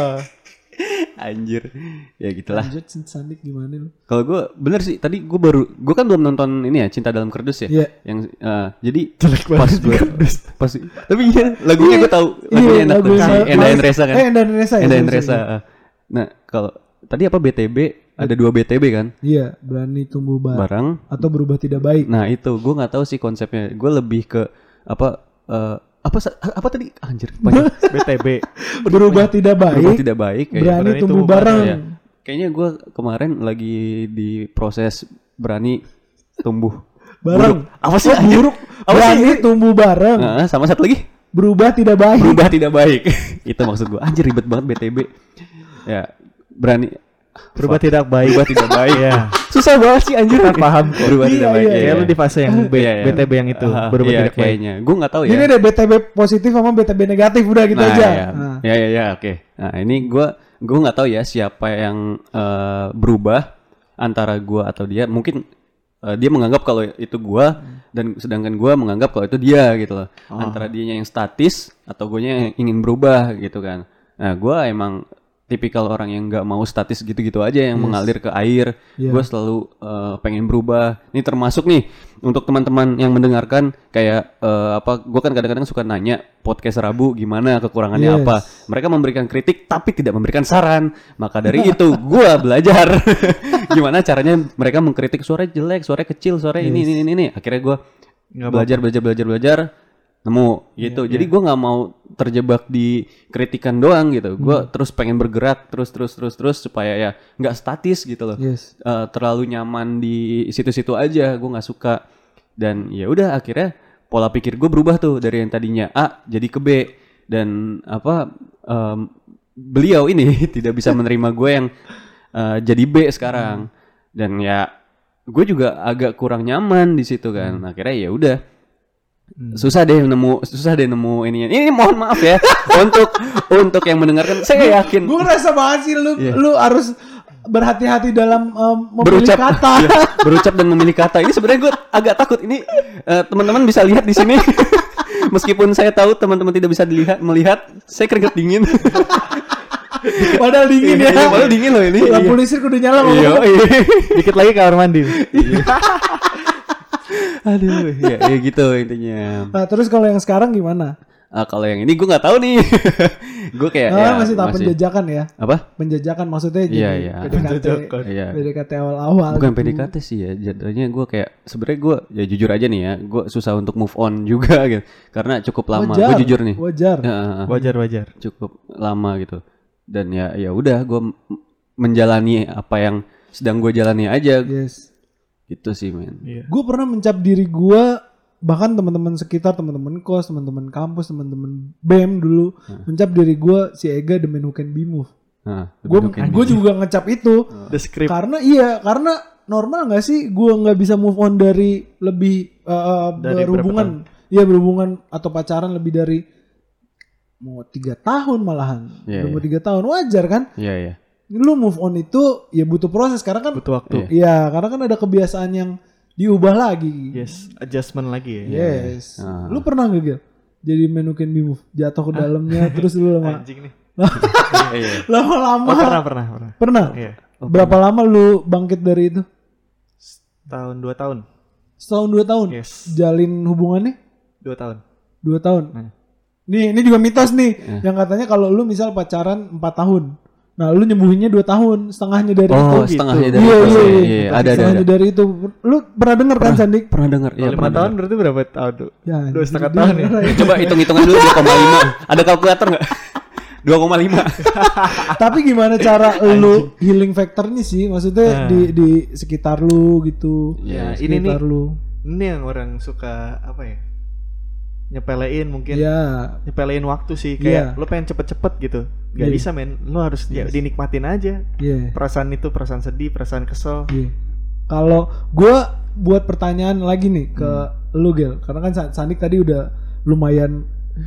Anjir. Ya gitulah. Lanjut Sin Sandik gimana lu? Kalau gue bener sih tadi gue baru gue kan belum nonton ini ya Cinta dalam Kerdus ya. Iya. Yang eh, jadi pas gue pas tapi iya lagunya gue tahu Iya, lagunya enak tuh lagu si yang- Enda Endresa kan. Eh, Enda Endresa ya. Enda Endresa. eh. Nah kalau tadi apa BTB ada dua BTB kan Iya, berani tumbuh bareng barang. atau berubah tidak baik. Nah itu gue nggak tahu sih konsepnya. Gue lebih ke apa eh, apa apa tadi anjir panjang. BTB. berubah tidak baik, Berubah tidak baik. kayak- berani, berani tumbuh tumbuh bareng. Iya. Kayaknya gue kemarin lagi di proses berani tumbuh. Bareng. Buruk. Apa sih anjir? Apa sih? Berani tumbuh bareng, Nah, sama satu lagi berubah tidak baik. berubah tidak baik. Itu maksud gue. Anjir ribet banget BTB. Ya, berani Berubah tidak baik. berubah tidak baik. Iya. Susah banget sih anjir. Paham kok. Berubah Iya, tidak baik. iya, Ya lu di fase yang B, Iya, iya. BTB yang itu Ah, berubah iya, tidak baik. kayaknya. Gue nggak tahu ya. Ini ada BTB positif sama BTB negatif udah gitu nah, aja. Ya, Nah. ya, ya, ya, oke. Nah, ini gue gue nggak tahu ya siapa yang eh, berubah antara gue atau dia. Mungkin eh, dia menganggap kalau itu gue dan sedangkan gue menganggap kalau itu dia gitu loh. Antara dianya yang statis atau gue yang ingin berubah gitu kan. Nah, gue emang tipikal orang yang nggak mau statis gitu-gitu aja yang mengalir ke air. Iya. Gue selalu eh, pengen berubah. Ini termasuk nih untuk teman-teman yang mendengarkan kayak eh, apa? Gue kan kadang-kadang suka nanya podcast Rabu gimana kekurangannya Yes. apa. Mereka memberikan kritik tapi tidak memberikan saran. Maka dari itu gue belajar gimana caranya mereka mengkritik suara jelek, suara kecil, suara ini ini ini ini. Akhirnya gue Nggak belajar belajar belajar belajar nemu gitu. Jadi gua nggak mau terjebak di kritikan doang gitu. Gua terus pengen bergerak terus terus terus terus supaya ya nggak statis gitu loh. Yes. Eh, terlalu nyaman di situ-situ aja. Gue nggak suka. Dan ya udah akhirnya pola pikir gue berubah tuh dari yang tadinya A jadi ke B dan apa em, beliau ini tidak bisa menerima gue yang eh, jadi B sekarang dan ya gue juga agak kurang nyaman di situ kan akhirnya ya udah susah deh nemu susah deh nemu ininya. Ini mohon maaf ya untuk untuk yang mendengarkan saya yakin. Gue ngerasa banget sih lu Iya. lu harus berhati-hati dalam um, memilih berucap. kata. Iya, berucap dan memilih kata. Ini sebenarnya gue agak takut. Ini eh, teman-teman bisa lihat di sini. Meskipun saya tahu teman-teman tidak bisa dilihat melihat saya keringet dingin. Padahal dingin ya. Iya, padahal dingin loh ini. Lampu listrik udah nyala iya iya. Dikit lagi kamar mandi. Aduh ya, ya gitu intinya Nah, terus kalau yang sekarang gimana? Ah, kalau yang ini gue nggak tahu nih gue kayak Nah, ya, masih tahap penjajakan ya. apa Penjajakan maksudnya jadi Iya, iya. PDKT. Iya. PDKT awal-awal. Bukan gitu. PDKT sih ya, jadinya gue kayak sebenarnya gue ya jujur aja nih ya, gue susah untuk move on juga gitu, karena cukup lama. Wajar. Gue jujur nih, Wajar. Ya, Wajar wajar. cukup lama gitu. Dan ya ya udah gue menjalani apa yang sedang gue jalani aja, Yes. Gitu sih men. Iya. Gue pernah mencap diri gue bahkan teman-teman sekitar, teman-teman kos, teman-teman kampus, teman-teman BEM dulu mencap diri gue si Ega the man who can be moved. Nah, Gue juga ngecap itu The script. karena iya karena normal nggak sih gue nggak bisa move on dari lebih uh, Dari berhubungan iya berhubungan atau pacaran lebih dari mau tiga tahun malahan Iya, Udah mau iya. tiga tahun wajar kan Iya iya. Lu move on itu ya butuh proses karena kan Butuh waktu. iya karena kan ada kebiasaan yang diubah lagi Yes, adjustment lagi ya. yes Ah. lu pernah gak Gil? jadi menukin be move jatuh ke dalamnya terus lu lama Anjing nih. Iya. lama-lama Oh, pernah pernah pernah. pernah Iya. berapa lama lu bangkit dari itu Tahun dua tahun. setahun dua tahun Yes. jalin hubungannya Dua tahun. dua tahun Hmm. nih ini juga mitos nih yang katanya kalau lu misal pacaran empat tahun nah lu nyembuhinnya dua tahun setengahnya dari itu Oh, setengahnya dari iya itu. iya Iya, iya iya, ada ada setengahnya ada. dari itu lu pernah dengar kan Sandik Pernah dengar? Iya, Kalau lima pernah tahun dengar. berarti berapa tahun tuh? ya Dua setengah tahun ya? dia- Coba hitung-hitungan dulu 2,5. Ada kalkulator nggak? 2,5. Tapi gimana cara lu healing factor nih sih? Maksudnya Nah. di di sekitar lu gitu. Ya, ini nih. sekitar lu. Ini yang orang suka apa ya? Nyepelein mungkin. Iya. Nyepelein waktu sih kayak Iya. lo pengen cepet-cepet gitu. Gak Iya. bisa men. Lo harus ya, Yes. dinikmatin aja. Iya. Perasaan itu perasaan sedih, perasaan kesel. Iya. Kalau gua buat pertanyaan lagi nih ke Hmm. lu Gel, karena kan Sa- Sandik tadi udah lumayan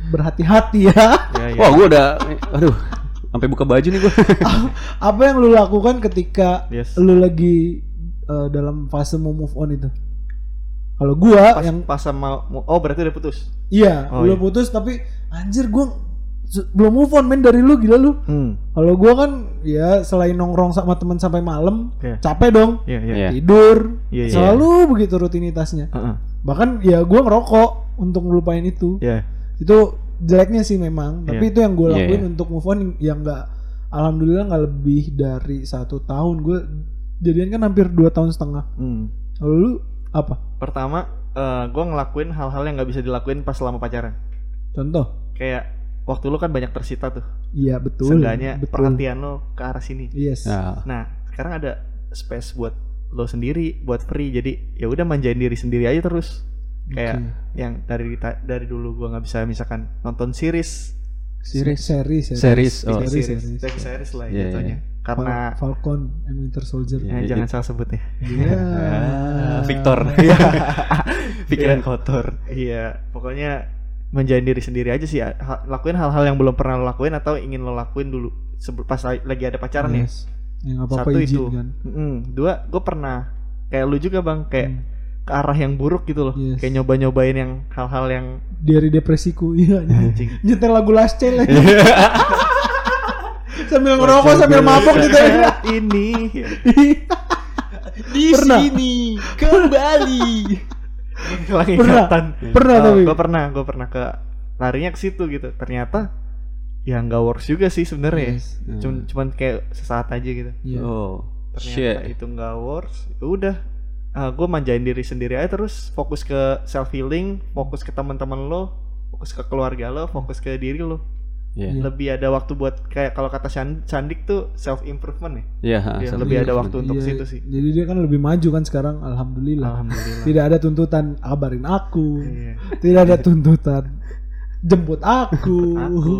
berhati-hati ya. Ya, ya. Wah, gua udah aduh, sampai buka baju nih gua. Apa yang lu lakukan ketika Yes. lu lagi eh, dalam fase mau move on itu? Kalau gua Pas, yang pas sama oh berarti udah putus. iya, Oh, lu iya. putus tapi anjir gua belum move on men dari lu gila lu. Hmm. Kalau gua kan ya selain nongkrong sama teman sampai malam, Iya. capek dong. Iya, iya. Iya. Tidur. Iya, iya. Selalu begitu rutinitasnya. Heeh. Bahkan ya gua ngerokok untuk ngelupain itu. Iya. Itu jeleknya sih memang, tapi Iya. itu yang gue Iya, lakuin iya. untuk move on yang nggak alhamdulillah nggak lebih dari satu tahun. Gue jadian kan hampir dua tahun setengah. Hmm. Kalau lu apa? Pertama, gue ngelakuin hal-hal yang nggak bisa dilakuin pas selama pacaran. Contoh? Kayak waktu lu kan banyak tersita tuh. Iya betul. Seenggaknya betul. perhatian lo ke arah sini. Yes. Nah, Nah, sekarang ada space buat lo sendiri, buat free. Jadi ya udah manjain diri sendiri aja terus. Kayak Oke. yang dari dari dulu gua nggak bisa misalkan nonton series, series. Seri, seri. Series, oh. Disney Series, series, series. Disney series lah Iya, jatuhnya. iya. Karena Fal- Falcon and Winter Soldier. Iya. ya, iya, jangan iya. salah sebut ya. Iya. Ah, Victor. Pikiran kotor. Iya, pokoknya menjain diri sendiri aja sih. Lakuin hal-hal yang belum pernah lo lakuin atau ingin lo lakuin dulu sebelum pas la- lagi ada pacaran ya. Yes. Yang apa-apa Satu izin itu. kan. Mm-mm. Dua, gue pernah kayak lu juga bang, kayak Hmm. ke arah yang buruk gitu loh. Yes. Kayak nyoba-nyobain yang hal-hal yang Dari depresiku. Iya. anjing. Nyetel lagu Last Child. sambil ngerokok sambil mabok gitu ya. Ini. Di Pernah. sini kembali. Hilang Pernah. Pernah tapi. gue pernah, gue pernah ke larinya ke situ gitu. Ternyata ya nggak works juga sih sebenarnya. ya. Yes. Cuman, cuman kayak sesaat aja gitu. Iya. Oh, ternyata shit. itu nggak works ya udah gue manjain diri sendiri aja terus fokus ke self healing fokus ke teman-teman lo fokus ke keluarga lo fokus ke diri lo Iya. lebih ada waktu buat kayak kalau kata Sandik tuh self improvement ya Iya, Iya, lebih ada waktu untuk Iya, situ sih Jadi dia kan lebih maju kan sekarang alhamdulillah. alhamdulillah Tidak ada tuntutan kabarin aku. Iya. Tidak ada tuntutan jemput aku. aku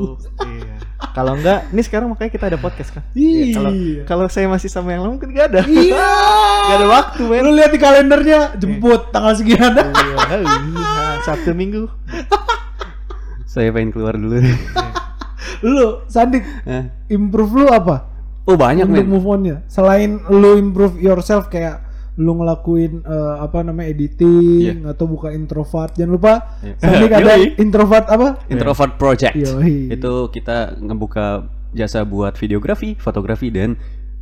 iya. kalau enggak ini sekarang makanya kita ada podcast kan Iya. kalau kalau saya masih sama yang lama mungkin gak ada Iya. gak ada waktu men Lu lihat di kalendernya jemput tanggal sekian. Iya, nah, Sabtu Minggu Saya pengen keluar dulu. Lu Sandik Hah? improve lu apa? oh, banyak untuk men. move on-nya. Selain lu improve yourself kayak lu ngelakuin eh, apa namanya editing atau buka introvert. Jangan lupa Iya. Sandik ada introvert apa? Introvert Project. Yoi. Itu kita ngebuka jasa buat videografi, fotografi dan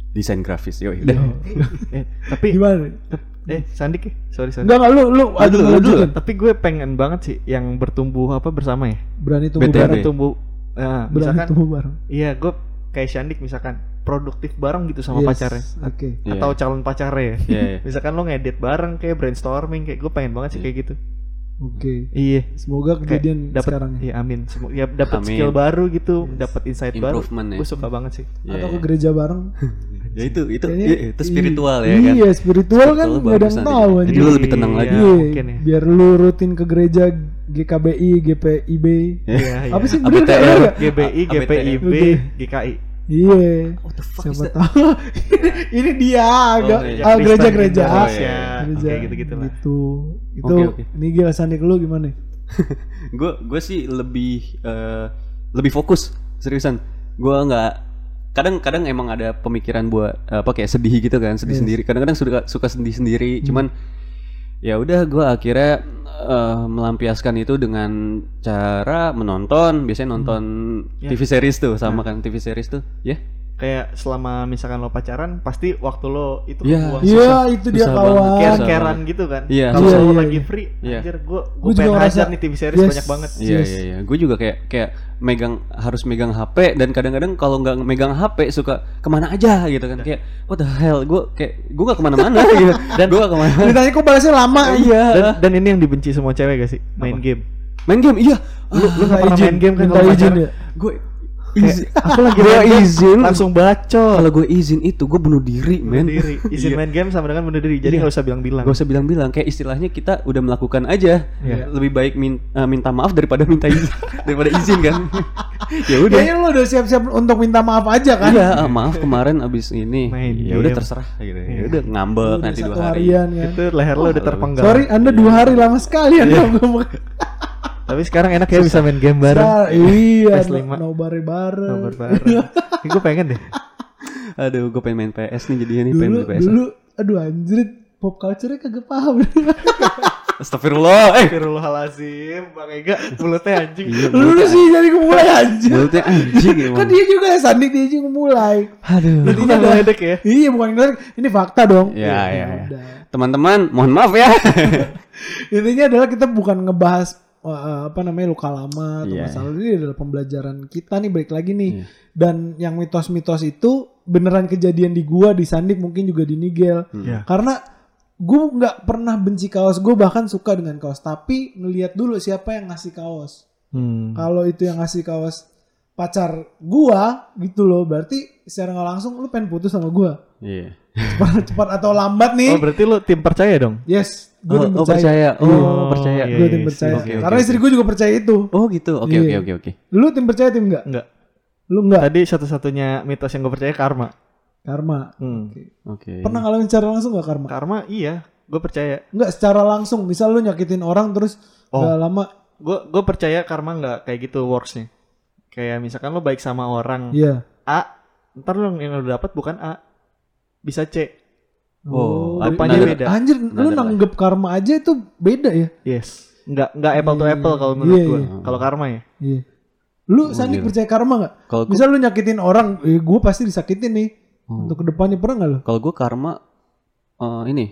desain grafis. Yoi, udah. eh, tapi Gimana? eh Sandik ya sorry sorry Enggak lu lu dulu, lu lanjutin. tapi gue pengen banget sih yang bertumbuh apa bersama ya Berani tumbuh BTW. bareng. bertumbuh nah, Berani misalkan tumbuh bareng. iya gue kayak Shandik misalkan produktif bareng gitu sama Yes, pacarnya Oke. Iya. atau calon pacarnya ya Iya, iya. misalkan lo ngedit bareng kayak brainstorming kayak gue pengen banget sih kayak gitu Oke. iya Semoga kejadian dapat sekarang ya. iya amin Semo- ya dapat skill baru gitu Yes. dapat insight baru ya. gue suka banget sih Iya, Atau ke iya. gereja bareng. Ya itu itu Kayaknya- iya, itu spiritual ya iya, kan. Iya, spiritual kan Spiritual nggak ada bagus yang nanti. tahu Jadi lu lebih tenang Iya, lagi. Iya, mungkin ya. biar lu rutin ke gereja GKBI, GPIB. iya iya Apa sih bener? GBI. GPIB. GKI Iya. What the fuck is Siapa tahu. ini dia agak iya. ah, Kristen gereja-gereja. Indonesia. Gereja. Oke, gitu-gitu lah. Gitu. Itu Oke, oke. ini gila Sandik lu gimana? gue gue sih lebih eh, lebih fokus seriusan gue nggak kadang-kadang emang ada pemikiran buat apa kayak sedih gitu kan sedih Yes. sendiri kadang-kadang suka suka sedih sendiri cuman ya udah gue akhirnya eh, melampiaskan itu dengan cara menonton. Biasanya nonton Ya. TV series tuh sama kan TV series tuh. Ya kayak selama misalkan lo pacaran pasti waktu lo itu Iya. kebuang Iya, susah itu dia susah kawan. banget. gitu kan Iya, kalau susah. lo Iya, lagi iya. free Iya. anjir gue Gua gue pengen hajar nih TV series Yes. banyak banget Iya Yes. iya iya. Gue juga kayak kayak megang harus megang HP dan kadang-kadang kalau nggak megang HP suka ke mana aja gitu kan kayak what the hell gue kayak gue nggak ke mana-mana gitu dan gue gak ke mana-mana. Ceritanya kok balasnya lama Iya. dan, dan ini yang dibenci semua cewek gak sih main Apa? game Main game iya. lu lu nggak Minta pernah izin, main game kan kalau izin pacaran? ya. Gue Izin. Aku lagi game, izin. langsung bacot. Kalau gue izin itu gue bunuh diri, Bunuh men. diri. Izin main game sama dengan bunuh diri. Jadi nggak usah bilang-bilang. Gak usah bilang-bilang, kayak istilahnya kita udah melakukan aja. Iya. Lebih baik min- eh, minta maaf daripada minta izin, daripada izin kan. ya udah. Kayaknya lo udah siap-siap untuk minta maaf aja kan? Iya, ah, maaf kemarin abis ini. Ya udah terserah gitu. Ya Iya. udah ngambek Udah nanti dua hari. harian kan. Itu leher lo udah terpenggal. Sorry, Anda dua hari lama sekali Anda ngomong. Tapi sekarang enak ya bisa main game bareng. Iya, PS5. no, nobar bareng. Nobar bareng. gue pengen deh. Aduh, gue pengen main PS nih jadinya nih pengen Dulu, beli PS. dulu, aduh anjrit, pop culture-nya kagak paham. Astagfirullah, eh. Astagfirullahalazim, Bang Ega mulutnya anjing. Iya, Lu sih jadi mulai anjir. mulutnya anjing Kan emang. dia juga Sandi dia juga mulai. Aduh. Bukan ngeledek ya. Iya bukan ngeledek, ini fakta dong. Ya, ya, ya. udah. Teman-teman, mohon maaf ya. Intinya adalah kita bukan ngebahas apa namanya luka lama atau Iya, masalah ini adalah pembelajaran kita nih balik lagi nih. Iya. Dan yang mitos-mitos itu beneran kejadian di gua di Sandik mungkin juga di Nigel. Iya. Karena gue nggak pernah benci kaos gue bahkan suka dengan kaos tapi ngelihat dulu siapa yang ngasih kaos. Hmm. Kalau itu yang ngasih kaos pacar gua gitu loh berarti secara nggak langsung lu pengen putus sama gua Iya. Cepat cepat atau lambat nih Oh berarti lu tim percaya dong? yes gue Oh, tim oh, percaya, percaya. Oh, Iya. percaya. Gue tim percaya oke, oke, karena istri gue juga percaya itu Oh gitu. Oke Iya. oke oke oke. lu tim percaya tim enggak Enggak. lu enggak Tadi satu-satunya mitos yang gue percaya karma. karma Hmm. Oke. pernah ngalamin secara langsung gak karma Karma iya, gue percaya. enggak secara langsung misal lu nyakitin orang terus Oh. gak lama Gue gue percaya karma nggak kayak gitu worksnya. Kayak misalkan lo baik sama orang iya A, ntar lo yang lo dapat bukan A, bisa C. Oh, apanya iya. beda. anjir lu nanggep karma aja itu beda ya Yes. Nggak nggak apple to Iya, apple kalau menurut iya, gue. iya. Kalau karma ya. iya lu Oh, Sandi gila. percaya karma gak Kalau gua, misal lu nyakitin orang eh, gue pasti disakitin nih Oh. untuk ke depannya pernah gak lu kalau gue karma eh, ini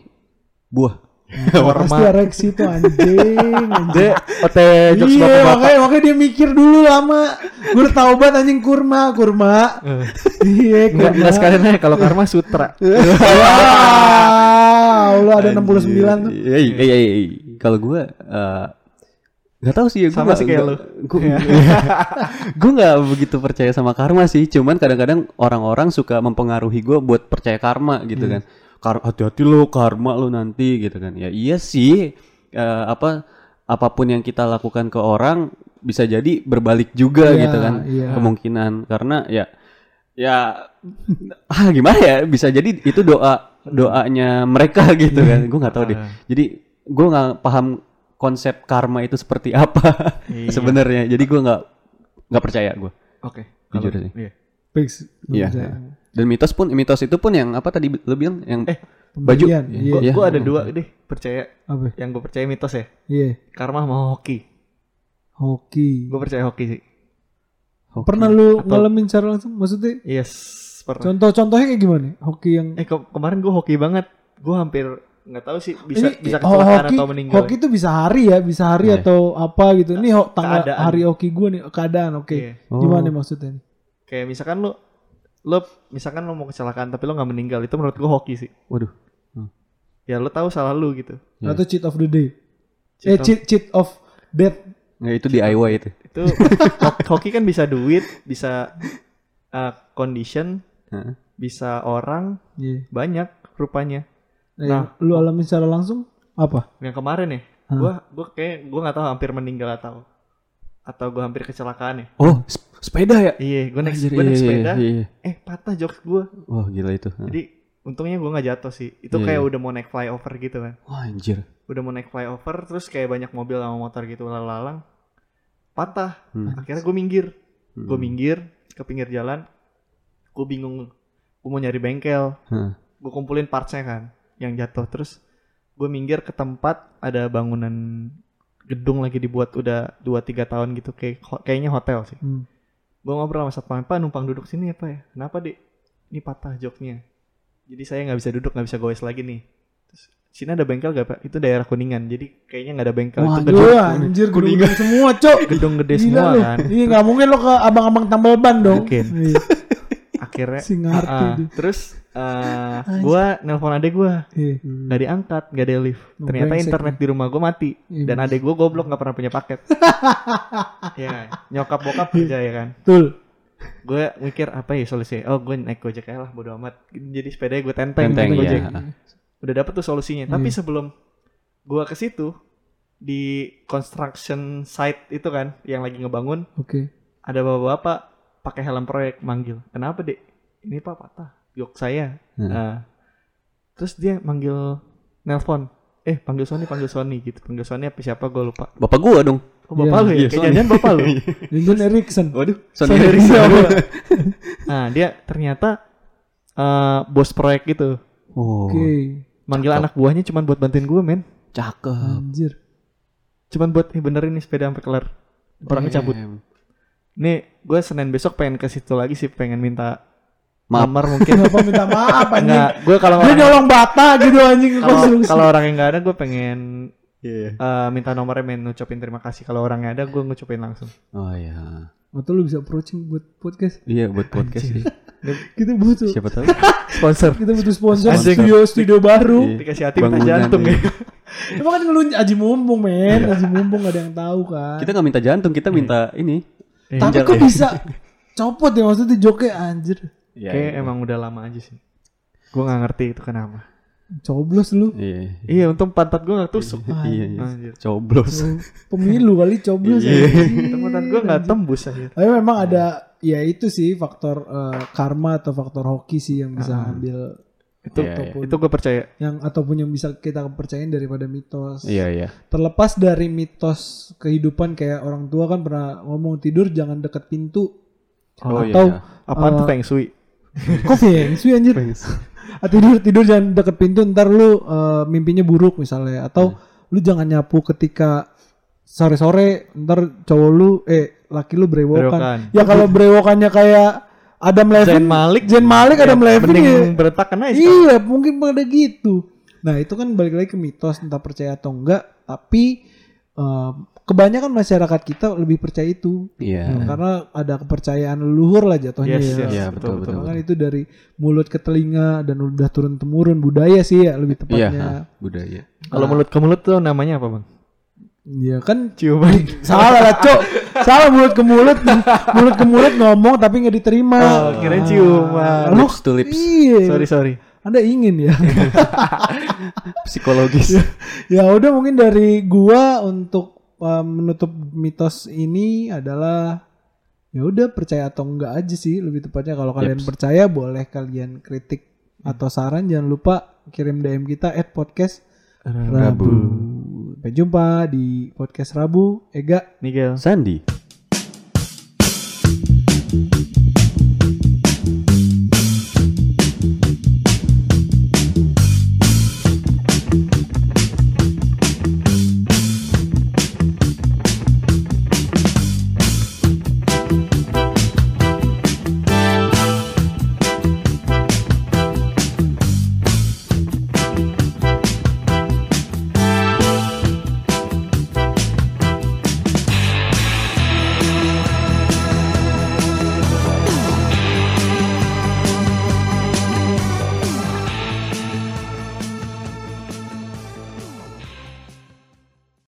buah. Pasti ereksi tuh anjing anjing Dek, OT jokes Iya bapak-bapak. makanya makanya dia mikir dulu lama. Gue udah tau banget anjing kurma kurma. Eh, Iya kurma. enggak sekalian aja kalau karma sutra. Wow, lu ada 69 tuh. Iya, iya, iya, iya. Kalau gue eh nggak tahu sih ya. Sama sih kayak lu. Gue gue nggak begitu percaya sama karma sih. Cuman kadang-kadang orang-orang suka mempengaruhi gue buat percaya karma gitu kan. Hati-hati lo karma lo nanti gitu kan. Ya iya sih. Eh, apa apa pun yang kita lakukan ke orang bisa jadi berbalik juga Iya, gitu kan iya. kemungkinan karena ya ya ah gimana ya bisa jadi itu doa doanya mereka gitu kan gue nggak tahu deh Ah. jadi gue nggak paham konsep karma itu seperti apa Iya. sebenarnya jadi gue nggak nggak percaya gue Oke. Jujur Kalau- sih. Iya. Fix. Gua Iya. Dan mitos pun mitos itu pun yang apa tadi lo bilang yang Eh, baju Iya. Gue Iya. gua ada dua deh percaya Apa? yang gue percaya mitos ya. Iya. Karma sama hoki. Hoki. Gue percaya hoki sih. Hoki. Pernah lu Atau- ngalamin secara langsung? Maksudnya Yes, pernah. contoh-contohnya kayak gimana? Hoki yang Eh ke- kemarin gue hoki banget. Gue hampir nggak tahu sih bisa Ini, bisa oh, kecelakaan hoki, atau meninggal. Hoki itu bisa hari ya, bisa hari Iya. atau apa gitu. Ini ho- tanggal Keadaan. hari hoki gue nih, keadaan oke. Iya. Oh. Gimana maksudnya? nih? Kayak misalkan lu lu misalkan lu mau kecelakaan tapi lu nggak meninggal itu menurut gue hoki sih. waduh Ya lu tahu salah lu gitu. Iya. Atau cheat of the day? Cheat eh of- cheat cheat of death. nggak itu DIY itu Itu ho- hoki kan bisa duit, bisa uh, condition, Heeh. bisa orang, Iya. banyak rupanya. Eh, Nah. lu alamin secara langsung apa? Yang kemarin ya, Hah. gua gua kayak gua nggak tahu hampir meninggal atau atau gua hampir kecelakaan ya. oh sep- sepeda ya Iya, gua naik Anjir, gua naik iya, sepeda, iya, iya. eh patah jokes gua. wah gila itu Jadi untungnya gua nggak jatuh sih. Itu Iya, kayak iya. udah mau naik flyover gitu kan. wah anjir Udah mau naik flyover terus kayak banyak mobil sama motor gitu lalang patah. Hmm. Akhirnya gua minggir. Gua Hmm. minggir ke pinggir jalan. Gua bingung. Gua mau nyari bengkel. Heeh. Gua kumpulin partsnya kan yang jatuh terus gue minggir ke tempat ada bangunan gedung lagi dibuat udah 2-3 tahun gitu kayak kayaknya hotel sih Hmm. gue ngobrol sama satpam pak numpang duduk sini ya pak ya kenapa dek ini patah joknya jadi saya nggak bisa duduk nggak bisa goes lagi nih Terus, sini ada bengkel gak pak itu daerah kuningan jadi kayaknya nggak ada bengkel itu gedung, Waduh, anjir kuningan semua, Cok. gedung gede Gila semua lu. kan Iya, nggak mungkin lo ke abang-abang tambal ban dong. Mungkin. Iya. akhirnya. Si ngerti ah, dia. terus eh Anjir. gue nelpon adek gue Iya. nggak diangkat nggak ada lift. Oh, ternyata brengsek internet di rumah gue mati. Iya. dan adek gue goblok nggak pernah punya paket. Ya nyokap bokap kerja ya kan? Betul. gue mikir apa ya solusinya oh gue naik gojek aja lah bodo amat. Jadi sepedanya gue tenteng, Tenteng, gojek. Iya. udah dapet tuh solusinya. Tapi sebelum gue ke situ di construction site itu kan yang lagi ngebangun Oke. ada bapak-bapak pakai helm proyek manggil. Kenapa dek ini pak patah jok saya. Hmm. Nah, terus dia manggil nelpon. Eh panggil Sony panggil Sony gitu. Panggil Sony apa siapa gue lupa. Bapak gua dong. oh bapak Iya, lu ya? Iya, kayak jangan bapak lu. Jun Erickson. waduh Sony Sony. Ericsson. nah dia ternyata eh, bos proyek gitu. Oh, Oke. manggil anak buahnya cuman buat bantuin gue men. Cakep. Anjir. cuman buat eh, benerin nih sepeda sampai kelar. Orangnya cabut. Nih gue senin besok pengen ke situ lagi sih pengen minta Maaf. nomor mungkin Kenapa minta maaf anjing? enggak gue kalau orang nyolong bata gitu anjing kalau orang yang nggak ada gue pengen Iya. eh, minta nomornya main ngucapin terima kasih kalau orangnya ada gue ngucapin langsung Oh iya. Atau lu bisa approaching buat podcast. Iya buat podcast sih. Kita butuh. Siapa tahu. sponsor Kita butuh sponsor Anjing. studio studio baru. Iya. dikasih hati minta jantung iya. ya Emang kan ngelun Aji Mumpung men, Aji Mumpung gak ada yang tahu kan. Kita nggak minta jantung, kita minta ini. Tapi kok bisa copot ya maksudnya joknya anjir. Iya. kayak emang udah lama aja sih gue nggak ngerti itu kenapa Coblos lu. Iya. iya untung pantat gue nggak tusuk Iya, iya. Anjir. Coblos. Pemilu kali coblos. Iya. pantat gue nggak tembus aja Tapi memang ada ya itu sih faktor eh, karma atau faktor hoki sih yang bisa ambil itu Iya, ataupun itu gue percaya yang ataupun yang bisa kita percayain daripada mitos. Iya iya. Terlepas dari mitos kehidupan kayak orang tua kan pernah ngomong tidur jangan deket pintu Oh atau iya. apaan tuh Eh, feng shui kok shui anjir? Ah, tidur tidur jangan deket pintu ntar lu eh, mimpinya buruk misalnya. Atau lu jangan nyapu ketika sore sore ntar cowok lu eh laki lu brewokan, Brewokan. ya kalau brewokannya kayak Adam Levine Zayn Malik. Zayn Malik Adam Levine mending ya, beretakan aja iya mungkin pada gitu. Nah itu kan balik lagi ke mitos entah percaya atau enggak tapi eh, kebanyakan masyarakat kita lebih percaya itu Iya. karena ada kepercayaan leluhur lah jatuhnya Yes, ya. yes. Iya, betul, betul. Kan itu dari mulut ke telinga dan udah turun temurun budaya sih ya lebih Iya. tepatnya. ha, budaya. kalau mulut ke mulut tuh namanya apa bang Iya kan ciuman salah lah cok. salah mulut ke mulut, mulut ke mulut ngomong tapi nggak diterima. oh kira ciuman Lu- Lips to lips. Iya. sorry sorry Anda ingin ya? Psikologis. ya udah mungkin dari gua untuk uh, menutup mitos ini adalah ya udah percaya atau enggak aja sih lebih tepatnya kalau kalian Yeps. percaya boleh kalian kritik atau saran jangan lupa kirim DM kita at podcast Rabu. Sampai jumpa di podcast Rabu. Ega Miguel Sandi.